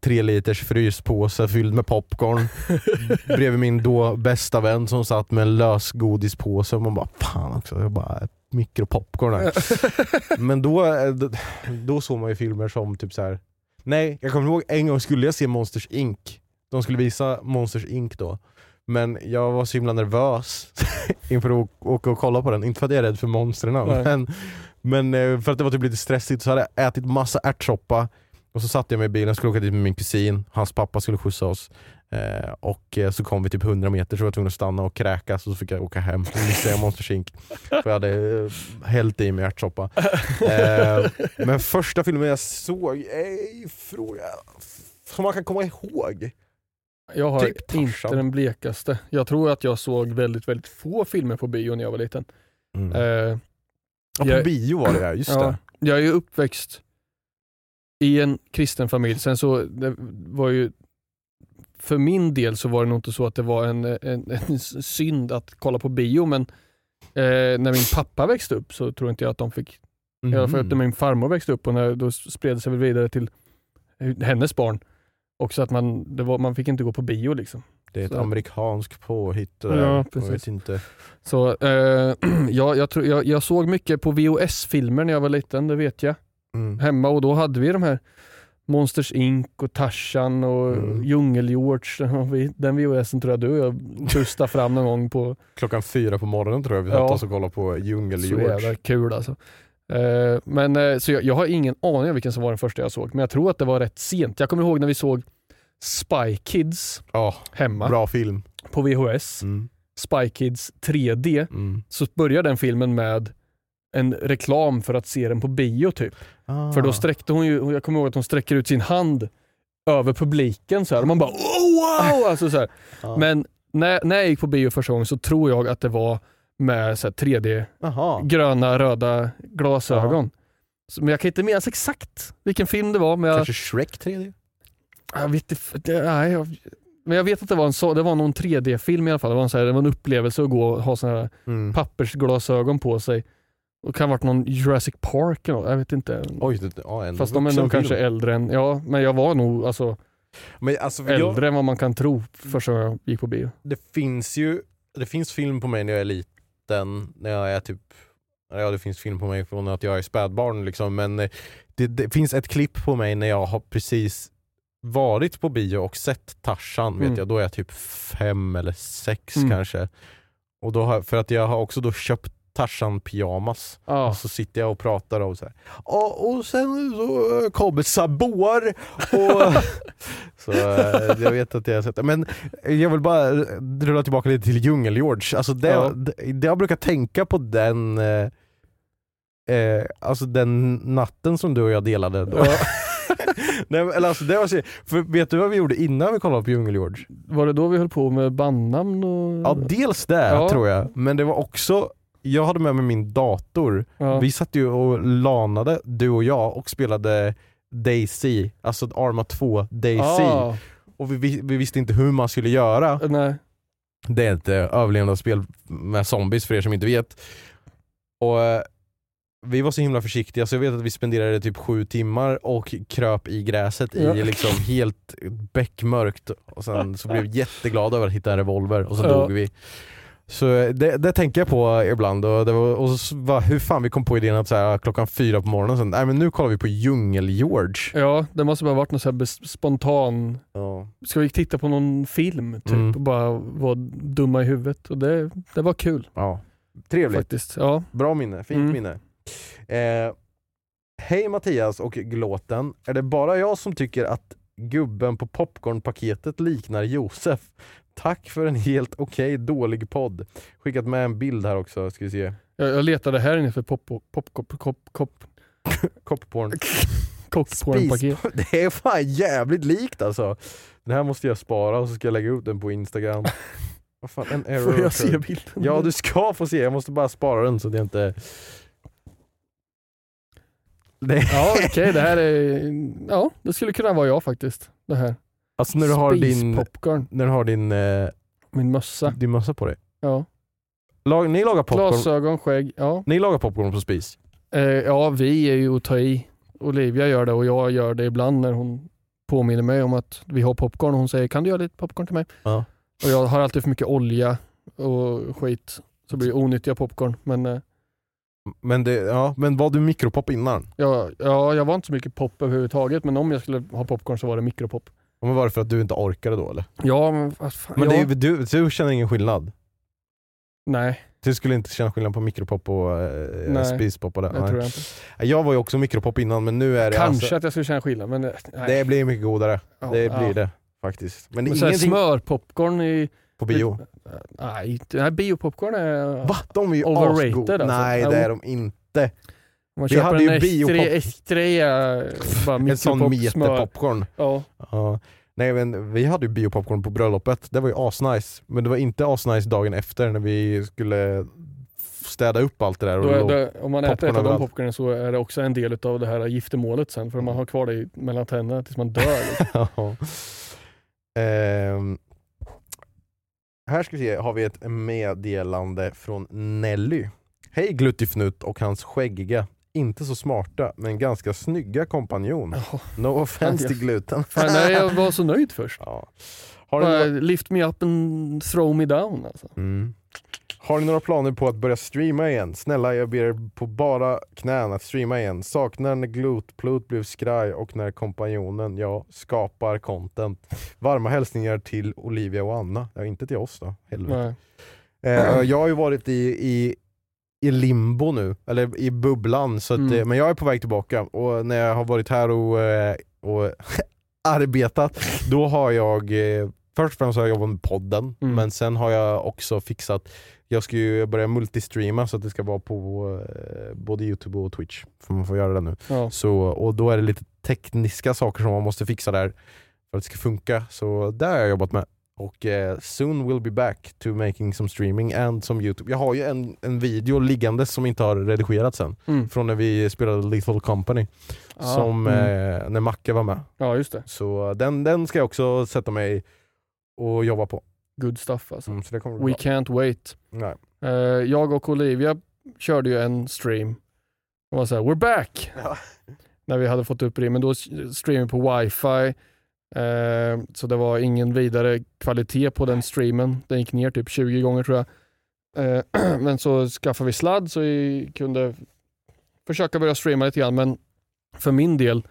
tre liters fryspåse fylld med popcorn bredvid min då bästa vän som satt med en lösgodispåse och man bara fan också, jag bara mikropopcorn här. Men då, eh, då, såg man ju filmer som typ så här. nej jag kommer ihåg en gång skulle jag se Monsters Inc. De skulle visa Monsters Inc då. Men jag var så himla nervös inför att åka och kolla på den, inte för att jag är rädd för monstren men, men eh, för att det var typ lite stressigt så hade jag ätit massa ärtsoppa och så satt jag mig i bilen skulle åka dit med min kusin, hans pappa skulle skjutsa oss eh, och eh, så kom vi typ 100 meter så var jag tvungen att stanna och kräkas och så fick jag åka hem och missade jag Monsters Inc. För jag hade eh, hällt i mig ärtsoppa. Eh, men första filmen jag såg, är fråga som man kan komma ihåg. Jag har Typ inte den blekaste. Jag tror att jag såg väldigt, väldigt få filmer på bio när jag var liten. Mm. Eh, Ja, på jag- bio var det där, just ja, det. jag är ju uppväxt i en kristen familj. Sen så det var ju för min del så var det nog inte så att det var en, en, en synd att kolla på bio men eh, när min pappa växte upp så tror inte jag att de fick Mhm. I alla fall när min farmor växte upp och när, då spred det sig väl vidare till hennes barn. Också att man, var, man fick inte gå på bio liksom. Det är ett Så. amerikanskt påhitt. det Ja. Jag precis. vet inte. Så eh, ja, jag, tror, jag, jag såg mycket på VHS-filmer när jag var liten, det vet jag. Mm. hemma och då hade vi de här Monsters Inc och Tarzan och Mm. Djungel-George. Den VHSen tror jag du och jag tustade fram någon gång på Klockan fyra på morgonen tror jag vi Ja. satte oss och kollade på Så Djungel-George. jävla kul alltså. Eh, men, eh, så jag, jag har ingen aning om vilken som var den första jag såg, men jag tror att det var rätt sent. Jag kommer ihåg när vi såg Spy Kids Ja, hemma bra film. på VHS. Mm. Spy Kids 3D. Mm. Så börjar den filmen med en reklam för att se den på bio typ. Ah. För då sträckte hon ju, jag kommer ihåg att hon sträcker ut sin hand över publiken så här, och man bara oh, wow! Alltså, så här. Ja. Men när, när jag gick på bio första gången så tror jag att det var med så här, 3D Jaha. gröna, röda glasögon. Så, men jag kan inte minnas exakt vilken film det var. Men jag, Kanske Shrek 3D? jag vet inte, nej, jag, men jag vet att det var, en så, det var någon 3D-film i alla fall. Det var en, så här, det var en upplevelse att gå och ha såna här Mm. pappersglasögon på sig. Det kan ha varit någon Jurassic Park, eller något, jag vet inte. Oj, det, ja, en Fast de är nog kanske äldre än, ja men jag var nog alltså, Men alltså, jag, äldre än vad man kan tro första gången jag gick på bio. det finns ju det finns film på mig när jag är liten, när jag är typ Ja det finns film på mig från att jag är spädbarn liksom men eh, det, det finns ett klipp på mig när jag har precis varit på bio och sett Tarzan, Mm. vet jag, då är jag typ fem eller sex Mm. kanske. Och då har, för att jag har också då köpt Tarzan pyjamas Ja. och så sitter jag och pratar om så här. "Ja, och sen så eh, kommer Sabor och så eh, jag vet att jag har sett det. Men jag vill bara rulla tillbaka lite till Djungel-George. Alltså det, Ja. det, jag brukar tänka på den eh, eh, Alltså den natten som du och jag delade då. Ja. Nej, eller alltså, det var så, för vet du vad vi gjorde innan vi kollade på Djungel-George? Var det då vi höll på med bandnamn? Och... Ja dels det Ja. tror jag, men det var också jag hade med mig min dator Ja. Vi satt ju och lanade, du och jag, och spelade Daisy, alltså Arma 2 Daisy. Ah, Och vi, vi, vi visste inte hur man skulle göra. nej. Det är ett eh, överlevnadsspel med zombies för er som inte vet. Och eh, Vi var så himla försiktiga så jag vet att vi spenderade typ sju timmar och kröp i gräset i Ja. liksom helt beckmörkt. Och sen så blev vi jätteglada över att hitta en revolver och så Ja. dog vi. Så eh, det, det tänker jag på ibland och, det var, och så var, hur fan vi kom på idén att så här, klockan fyra på morgonen, sen, nej men nu kollar vi på Djungel-George. Ja, det måste bara ha varit någon så spontan, Ja. ska vi titta på någon film typ Mm. och bara vara dumma i huvudet. Och det, det var kul ja. Trevligt. faktiskt. Ja. Bra minne, fint Mm. minne. Eh, Hej Mattias och Glåten. Är det bara jag som tycker att gubben på popcornpaketet liknar Josef? Tack för en helt okej dålig podd. Skickat med en bild här också, ska vi se. Jag, jag letade här inne för pop, pop, pop, pop, pop, pop, Koppporn. cockpornpaket. Det är fan jävligt likt alltså. Den här måste jag spara och så ska jag lägga ut den på Instagram. Vad fan, en error. Får jag se bilden? Ja du ska få se, jag måste bara spara den så att jag inte... Det... Ja okej, det här är, ja det skulle kunna vara jag faktiskt. Det här. Alltså när du har Space din, popcorn, när du har din, eh, min mössa. din mössa på dig. Ja. Lag, ni, lagar popcorn, Glasögon, skägg. Ja. ni lagar popcorn på spis? Eh, ja, vi är ju att ta i. Olivia gör det och jag gör det ibland när hon påminner mig om att vi har popcorn och hon säger kan du göra lite popcorn till mig? Ja. Och jag har alltid för mycket olja och skit så det blir onyttiga popcorn. Men eh, Men, det, ja, men var du mikropop innan? ja, ja, jag var inte så mycket pop överhuvudtaget men om jag skulle ha popcorn så var det mikropop. Men var det för att du inte orkade då eller? Ja, men vad fan. Men ja. det är, ju- du, du känner ingen skillnad? Nej, Du skulle inte känna skillnad på mikropop och eh, Nej, spispop och det? det tror jag inte. Jag var ju också mikropop innan men nu är det Kanske alltså, att jag skulle känna skillnad men eh, nej. Det blir mycket godare. Ja, det ja. blir det faktiskt. Men Men ingenting smörpopcorn i... på bio. Nej, nej biopopcorn är... Va? De är ju Overrated alltså. Nej det är de inte. Man Vi hade ju biopop- Estrella bara En sån meterpopcorn. Ja. Ja. Nej men vi hade ju biopopcorn på bröllopet, det var ju asnice. Men det var inte asnice dagen efter när vi skulle städa upp allt det där. Och Då det, om man äter ett av de popcornen så är det också en del av det här giftermålet sen för man har kvar det mellan tänderna tills man dör. Liksom. Ja. Ehm, här ska vi se, har vi ett meddelande från Nelly. Hej Gluttifnut och hans skäggiga, inte så smarta men ganska snygga kompanjon. Jaha. No offense till gluten. Fan, nej, jag var så nöjd först. Ja. Har, Bara, lift me up and throw me down. Alltså. mm. Har ni några planer på att börja streama igen? Snälla jag ber er på bara knän att streama igen. Saknar när Glotplut blev skraj och när kompanjonen, ja, skapar content. Varma hälsningar till Olivia och Anna. Ja, inte till oss då. Helvete. Nej. Eh, jag har ju varit i, i, i limbo nu, eller i bubblan, så att, Mm. eh, men jag är på väg tillbaka. Och när jag har varit här och, eh, och arbetat, då har jag eh, Först och främst har jag jobbat med podden, Mm. men sen har jag också fixat Jag ska ju börja multistreama så att det ska vara på eh, både youtube och twitch, för man får göra det nu. Ja. Så, och då är det lite tekniska saker som man måste fixa där för att det ska funka. Så där har jag jobbat med. Och eh, soon will be back to making some streaming and some youtube. Jag har ju en, en video liggande som inte har redigerats än. Mm. Från när vi spelade Lethal Company. Ja, som mm. eh, när Macke var med. ja, just det. Så eh, den, den ska jag också sätta mig och jobba på. Good stuff alltså. Mm, så det kommer bli We bra. can't wait. Nej. Eh, jag och Olivia körde ju en stream. Och var såhär, we're back! Ja. När vi hade fått upp det. Men då streamade på wifi. Eh, så det var ingen vidare kvalitet på den streamen. Den gick ner typ 20 gånger tror jag. Eh, men så skaffade vi sladd så vi kunde försöka börja streama lite grann. Men för min del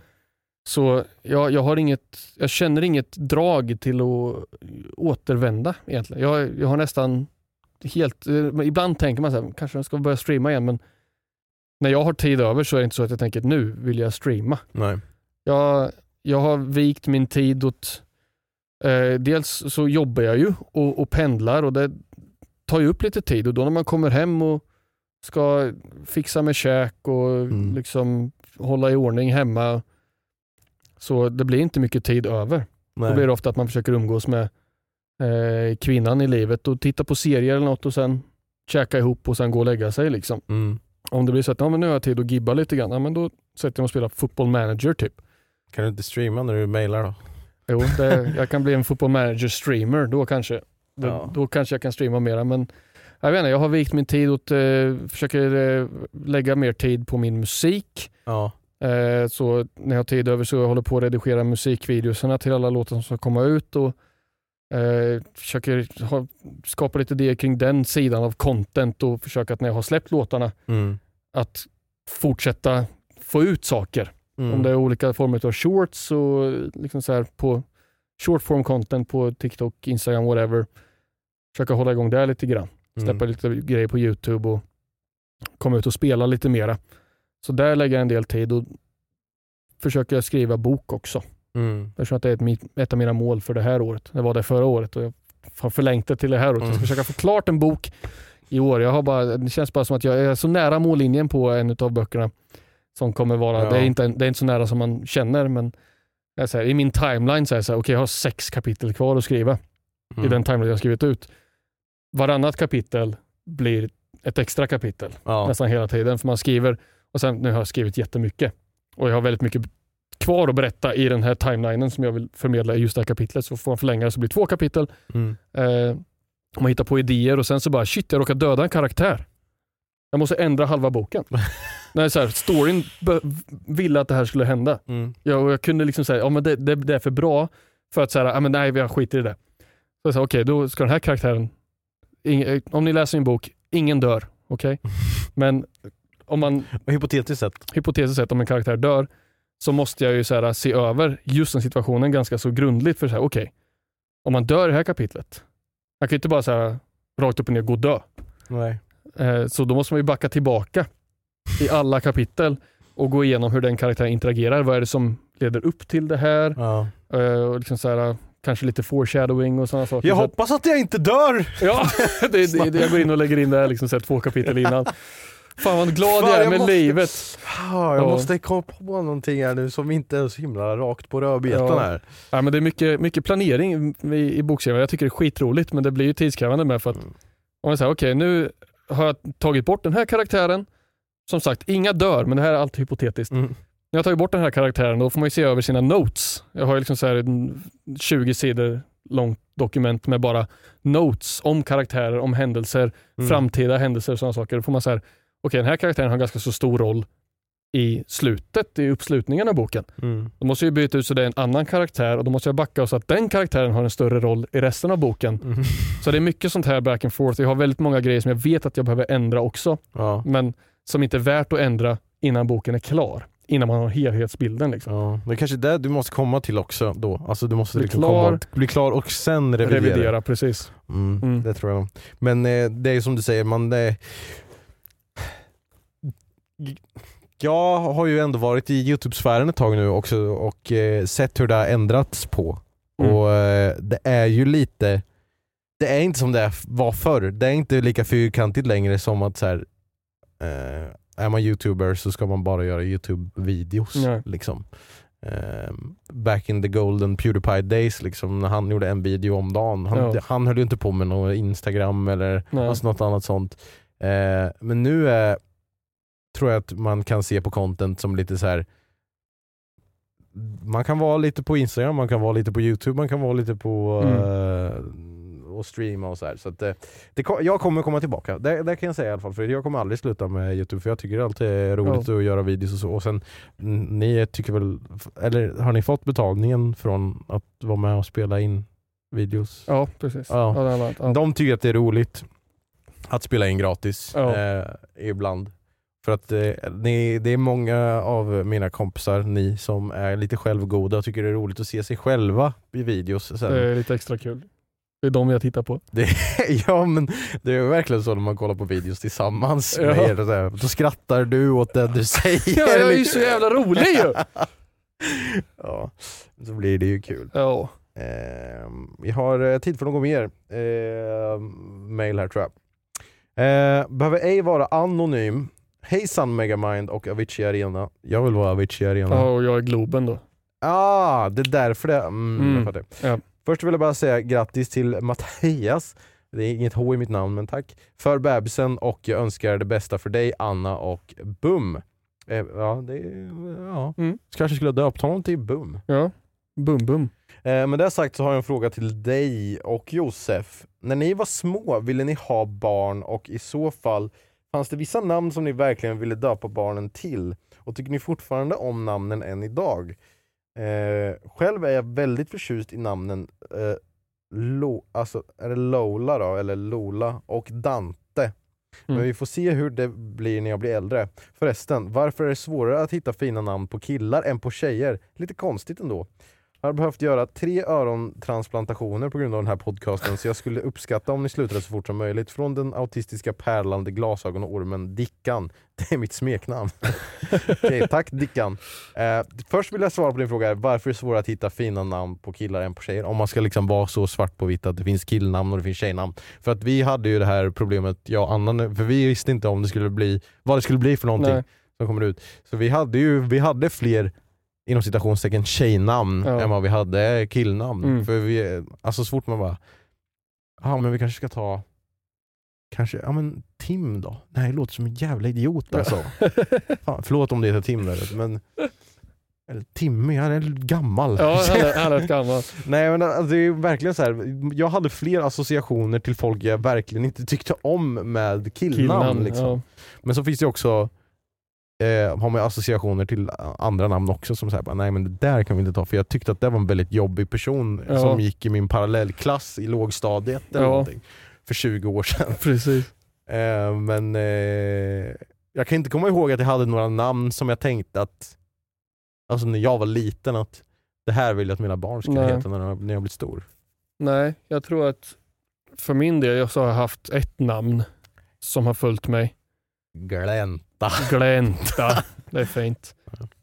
så jag, jag, har inget, jag känner inget drag till att återvända egentligen. Jag, jag har nästan helt, eh, ibland tänker man så här, kanske jag ska börja streama igen men när jag har tid över så är det inte så att jag tänker nu vill jag streama. Nej. Jag, jag har vikt min tid åt, eh, dels så jobbar jag ju och, och pendlar och det tar ju upp lite tid och då när man kommer hem och ska fixa med käk och Mm. liksom hålla i ordning hemma så det blir inte mycket tid över. Då Nej. blir det ofta att man försöker umgås med eh, kvinnan i livet och titta på serier eller något och sen käka ihop och sen gå och lägga sig. Liksom. Mm. Om det blir så att ja, men nu har jag tid att gibba lite grann, ja, men då sätter jag mig och spelar football manager typ. Kan du inte streama när du mailar då? Jo, det, jag kan bli en football manager streamer då kanske. Då, Ja. då kanske jag kan streama mera men jag vet inte, jag har vikt min tid åt, eh, försöker eh, lägga mer tid på min musik. Ja. Eh, så när jag har tid över så jag håller på att redigera musikvideorna till alla låtar som ska komma ut och eh, försöker ha, skapa lite idéer kring den sidan av content och försöka att när jag har släppt låtarna Mm. att fortsätta få ut saker. Mm. Om det är olika former av shorts och liksom så här på short form content på TikTok, Instagram, whatever. Försöka hålla igång det lite grann. Släppa Mm. lite grejer på YouTube och komma ut och spela lite mera. Så där lägger jag en del tid och försöker skriva bok också. Mm. Jag tror att det är ett, mitt- ett av mina mål för det här året. Det var det förra året och jag har förlängt det till det här året. Jag ska Mm. försöka få klart en bok i år. Jag har bara, det känns bara som att jag är så nära mållinjen på en av böckerna som kommer vara, Ja. det, är inte, det är inte så nära som man känner men så här, i min timeline så är det så här, okej jag har sex kapitel kvar att skriva i Mm. den timeline jag skrivit ut. Varannat kapitel blir ett extra kapitel Ja. nästan hela tiden. För man skriver, och sen nu har jag skrivit jättemycket. Och jag har väldigt mycket kvar att berätta i den här timelinen som jag vill förmedla i just det här kapitlet. Så får man förlänga det så blir det två kapitel. Mm. Eh, man hittar på idéer och sen så bara shit, jag råkar döda en karaktär. Jag måste ändra halva boken. När så här, storyn ville att det här skulle hända. Mm. Jag, och jag kunde liksom säga, ja men det, det, det är för bra för att säga, ja men nej jag skiter i det. Så okej då ska den här karaktären, ing, eh, om ni läser min bok, ingen dör. Okej? Men om man hypotetiskt sett. hypotetiskt sett om en karaktär dör så måste jag ju så här, se över just den situationen ganska så grundligt för så här, okej, om man dör i det här kapitlet, man kan ju inte bara så här, rakt upp och ner gå och dö. Nej. Eh, så då måste man ju backa tillbaka i alla kapitel och gå igenom hur den karaktären interagerar. Vad är det som leder upp till det här? Ja. Eh, och liksom så här, kanske lite foreshadowing och sådana saker. Jag Så hoppas att jag inte dör! Ja, det, det, det, jag går in och lägger in det här liksom, så här, två kapitel innan. Fan vad glad Fan, jag är med måste- livet. Jag Ja. måste komma på någonting här nu som inte är så himla rakt på rödbetan Ja. här. Ja, men det är mycket, mycket planering i, i bokskrivande. Jag tycker det är skitroligt men det blir ju tidskrävande med för att Mm. om jag säger okej nu har jag tagit bort den här karaktären. Som sagt, inga dör men det här är allt hypotetiskt. Mm. När jag tagit bort den här karaktären då får man ju se över sina notes. Jag har ju liksom så här en 20 sidor långt dokument med bara notes om karaktärer, om händelser, Mm. framtida händelser och sådana saker. Då får man säga okej den här karaktären har en ganska så stor roll i slutet, i uppslutningen av boken. Mm. Då måste jag byta ut så det är en annan karaktär och då måste jag backa så att den karaktären har en större roll i resten av boken. Mm. Så det är mycket sånt här back and forth. Jag har väldigt många grejer som jag vet att jag behöver ändra också, Ja. men som inte är värt att ändra innan boken är klar. Innan man har helhetsbilden. Liksom. Ja, det är kanske är det du måste komma till också då. Alltså du måste Bli liksom klar. komma, bli klar och sen revidera. Revidera, precis. Mm, Mm. Det tror jag. Men eh, det är som du säger, man... Det... Jag har ju ändå varit i Youtube-sfären ett tag nu också och eh, sett hur det har ändrats på. Mm. Och eh, det är ju lite... Det är inte som det var förr. Det är inte lika fyrkantigt längre som att så här, eh, är man youtuber så ska man bara göra youtube-videos. Liksom. Eh, back in the golden Pewdiepie days, liksom, när han gjorde en video om dagen. Han, Ja. han höll ju inte på med någon Instagram eller alltså något annat sånt. Eh, men nu är, tror jag att man kan se på content som lite så här. Man kan vara lite på Instagram, man kan vara lite på Youtube, man kan vara lite på Mm. eh, och streama och så här. Så att, eh, det, jag kommer komma tillbaka, det, det kan jag säga i alla fall. För jag kommer aldrig sluta med Youtube för jag tycker alltid det är roligt att göra videos och så. Och sen, ni tycker väl, eller har ni fått betalningen från att vara med och spela in videos? Ja, precis. Ja. Ja, ja. De tycker att det är roligt att spela in gratis Ja. eh, ibland. För att eh, ni, det är många av mina kompisar, ni som är lite självgoda och tycker det är roligt att se sig själva i videos sen. Det är lite extra kul. Det är de jag tittar på. Det, ja men det är verkligen så när man kollar på videos tillsammans Ja. med er. här, Då skrattar du åt det du säger. Ja, jag är ju så jävla rolig ju! ja, så blir det ju kul. Ja. Eh, vi har eh, tid för något mer eh, mail här tror jag. Eh, behöver ej vara anonym. Hejsan Megamind och Avicii Arena. Jag vill vara Avicii Arena. ja, och jag är Globen då. Ah, det är därför det... Mm, Mm, jag fattar. ja. Först vill jag bara säga grattis till Mattias, det är inget H i mitt namn men tack, för bebisen och jag önskar det bästa för dig Anna och Bum. Eh, ja, det ja. Mm. kanske skulle ha döpt honom till Bum. Ja. Bum bum. Eh, med det sagt så har jag en fråga till dig och Josef. När ni var små, ville ni ha barn och i så fall, fanns det vissa namn som ni verkligen ville döpa barnen till? Och tycker ni fortfarande om namnen än idag? Eh, själv är jag väldigt förtjust i namnen eh, Lo, alltså, är det Lola då, eller Lola och Dante. Men Mm. vi får se hur det blir när jag blir äldre. Förresten, varför är det svårare att hitta fina namn på killar än på tjejer? Lite konstigt ändå. Jag har behövt göra tre örontransplantationer på grund av den här podcasten så jag skulle uppskatta om ni slutade så fort som möjligt. Från den autistiska pärlande glasögonormen Dickan. Det är mitt smeknamn. Okej, tack Dickan. Eh, först vill jag svara på din fråga, varför är det svårare att hitta fina namn på killar än på tjejer? Om man ska liksom vara så svart på vitt att det finns killnamn och det finns tjejnamn. För att vi hade ju det här problemet, jag och Anna, nu- för vi visste inte om det skulle bli, vad det skulle bli för någonting Nej. som kommer ut. Så vi hade ju vi hade fler inom citationstecken tjejnamn Ja. än vad vi hade killnamn. Mm. För vi, alltså så fort man bara, ja men vi kanske ska ta Kanske, ja men Tim då? Nej det låter som en jävla idiot alltså. Fan, förlåt om det heter Tim där men eller Timmy, han är gammal. Ja, han är, han är ett gammalt. Nej men alltså, det är verkligen så här. jag hade fler associationer till folk jag verkligen inte tyckte om med killnamn. Killnamn. liksom. Ja. Men så finns det också eh, har man associationer till andra namn också som säger nej men det där kan vi inte ta för jag tyckte att det var en väldigt jobbig person Ja. som gick i min parallellklass i lågstadiet eller Ja. någonting för 20 år sedan. Precis. Eh, men eh, jag kan inte komma ihåg att jag hade några namn som jag tänkte att, alltså när jag var liten, att det här vill jag att mina barn ska Nej. heta när jag, när jag blir stor. Nej, jag tror att för min del så har jag haft ett namn som har följt mig. Glänta. Glänta. Det är fint.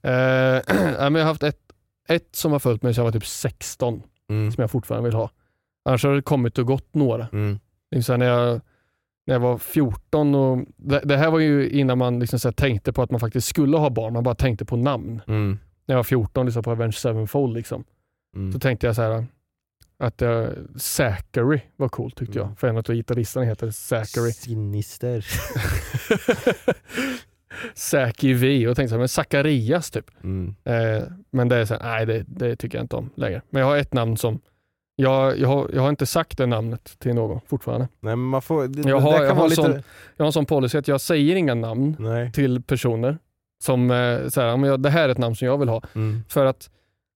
Eh, nej, men jag har haft ett, ett som har följt mig sedan jag var typ 16, Mm. som jag fortfarande vill ha. Annars har det kommit och gått några. Mm. Liksom när, jag, när jag var 14, och, det, det här var ju innan man liksom så tänkte på att man faktiskt skulle ha barn, man bara tänkte på namn. Mm. När jag var 14 lyssnade på Avenged Sevenfold, liksom. Mm. så tänkte jag så här att uh, Zachary var coolt tyckte Mm. jag. För en av gitarristerna heter Zachary. Sinister. Zachary V. Och tänkte så här, men Zacharias typ. Mm. Eh, men det är så här, nej det, det tycker jag inte om längre. Men jag har ett namn som, jag, jag, har, jag har inte sagt det namnet till någon fortfarande. Nej, men man får, det, Jag har- jag en lite... sån- Jag har en sån policy att jag säger inga namn Nej. till personer Som eh, så här, men jag- det här är ett namn som jag vill ha. Mm. För att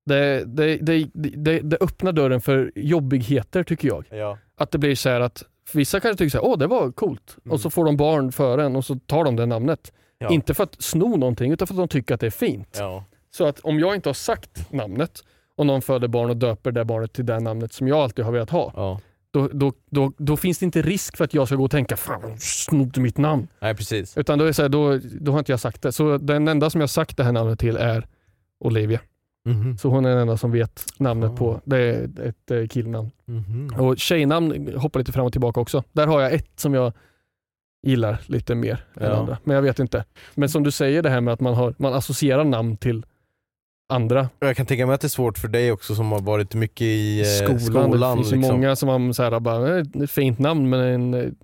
det, det, det, det, det öppnar dörren för jobbigheter tycker jag. Ja. Att det blir så här att vissa kanske tycker åh det var coolt. Och så får de barn före en och så tar de det namnet. Ja. Inte för att sno någonting utan för att de tycker att det är fint. Ja. Så att om jag inte har sagt namnet och någon föder barn och döper det barnet till det namnet som jag alltid har velat ha. ja. Då, då, då, då finns det inte risk för att jag ska gå och tänka fan de snodde mitt namn. Nej precis. Utan då, är så här, då, då har inte jag sagt det. Så den enda som jag sagt det här namnet till är Olivia. Mhm. Så hon är den enda som vet namnet Ah. på, det är ett eh, killnamn. Mhm. Och tjejnamn hoppar lite fram och tillbaka också. Där har jag ett som jag gillar lite mer än Ja. andra. Men jag vet inte. Men som du säger det här med att man, har, man associerar namn till andra. Jag kan tänka mig att det är svårt för dig också som har varit mycket i eh, skolan. skolan. det finns liksom. många som har så här, bara, "Eh, ett fint namn men en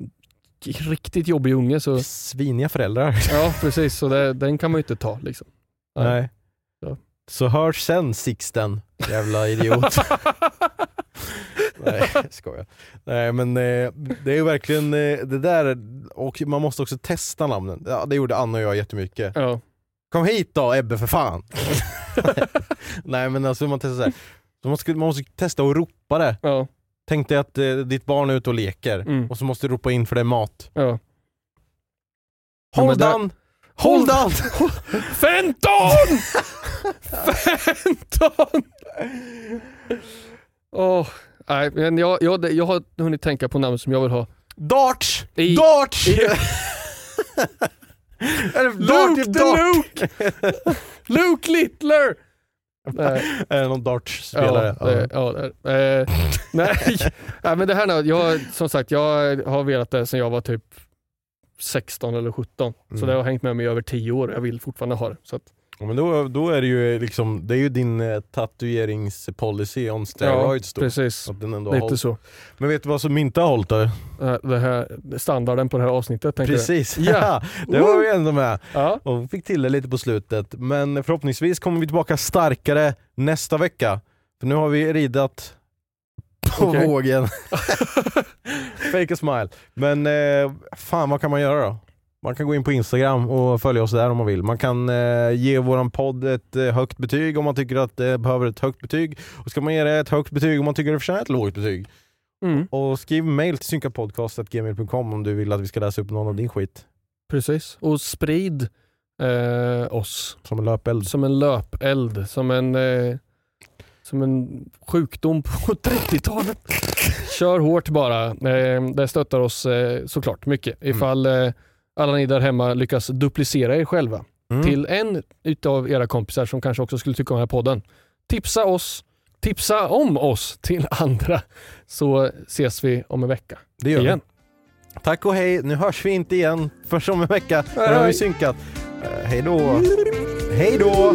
riktigt jobbig unge. Så, Sviniga föräldrar. ja precis, så det, den kan man ju inte ta. Liksom. Nej. Ja. Så hörs sen Sixten, jävla idiot. Nej, skojar. Nej men eh, det är verkligen eh, det där, och man måste också testa namnen. Ja, det gjorde Anna och jag jättemycket. Ja. Kom hit då Ebbe för fan! Nej men alltså man testar så här. Så man, ska, man måste testa att ropa det. Ja, Tänk dig att eh, ditt barn är ute och leker Mm. och så måste du ropa in för det är mat. ja. Ja, men där-! Hold on! Fenton! Fenton! Åh, nej, men jag, jag, jag har hunnit tänka på namn som jag vill ha. Darts! I- Darts! i- det Luke the Dart? Luke! Luke Littler! Nej, Är det någon Darts-spelare? Ja, det, ja, det är. Eh, nej, nej, men det här jag, som sagt, jag har velat det sedan jag var typ 16 eller 17. Så Mm. det har hängt med mig i över 10 år och jag vill fortfarande ha det. Så att, Ja, men då, då är det ju liksom, det är ju din eh, tatueringspolicy on steroids då. precis. Att den ändå Lite hållit. så. Men vet du vad som inte har hållit då? Eh, Det här, standarden på det här avsnittet. Precis, Ja. det var vi ändå med. Ja. Och fick till det lite på slutet. Men förhoppningsvis kommer vi tillbaka starkare nästa vecka. För nu har vi ridat på Okej. vågen. Fake a smile. Men eh, fan vad kan man göra då? Man kan gå in på Instagram och följa oss där om man vill. Man kan eh, ge våran podd ett eh, högt betyg om man tycker att det behöver ett högt betyg. Och ska man ge det ett högt betyg om man tycker det förtjänar ett lågt betyg. Mm, Och skriv mail till synkapodcast.gmail.com om du vill att vi ska läsa upp någon av din skit. precis. Och sprid eh, oss Som en löpeld. som en löpeld, som en, eh, som en sjukdom på 30-talet. Kör hårt bara. Eh, det stöttar oss eh, såklart mycket. Ifall eh, alla ni där hemma lyckas duplicera er själva Mm. till en utav era kompisar som kanske också skulle tycka om den här podden. Tipsa oss, tipsa om oss till andra så ses vi om en vecka. Det gör igen. vi. Tack och hej. Nu hörs vi inte igen först om en vecka. Nu har vi synkat. Uh, hej då. Hej då.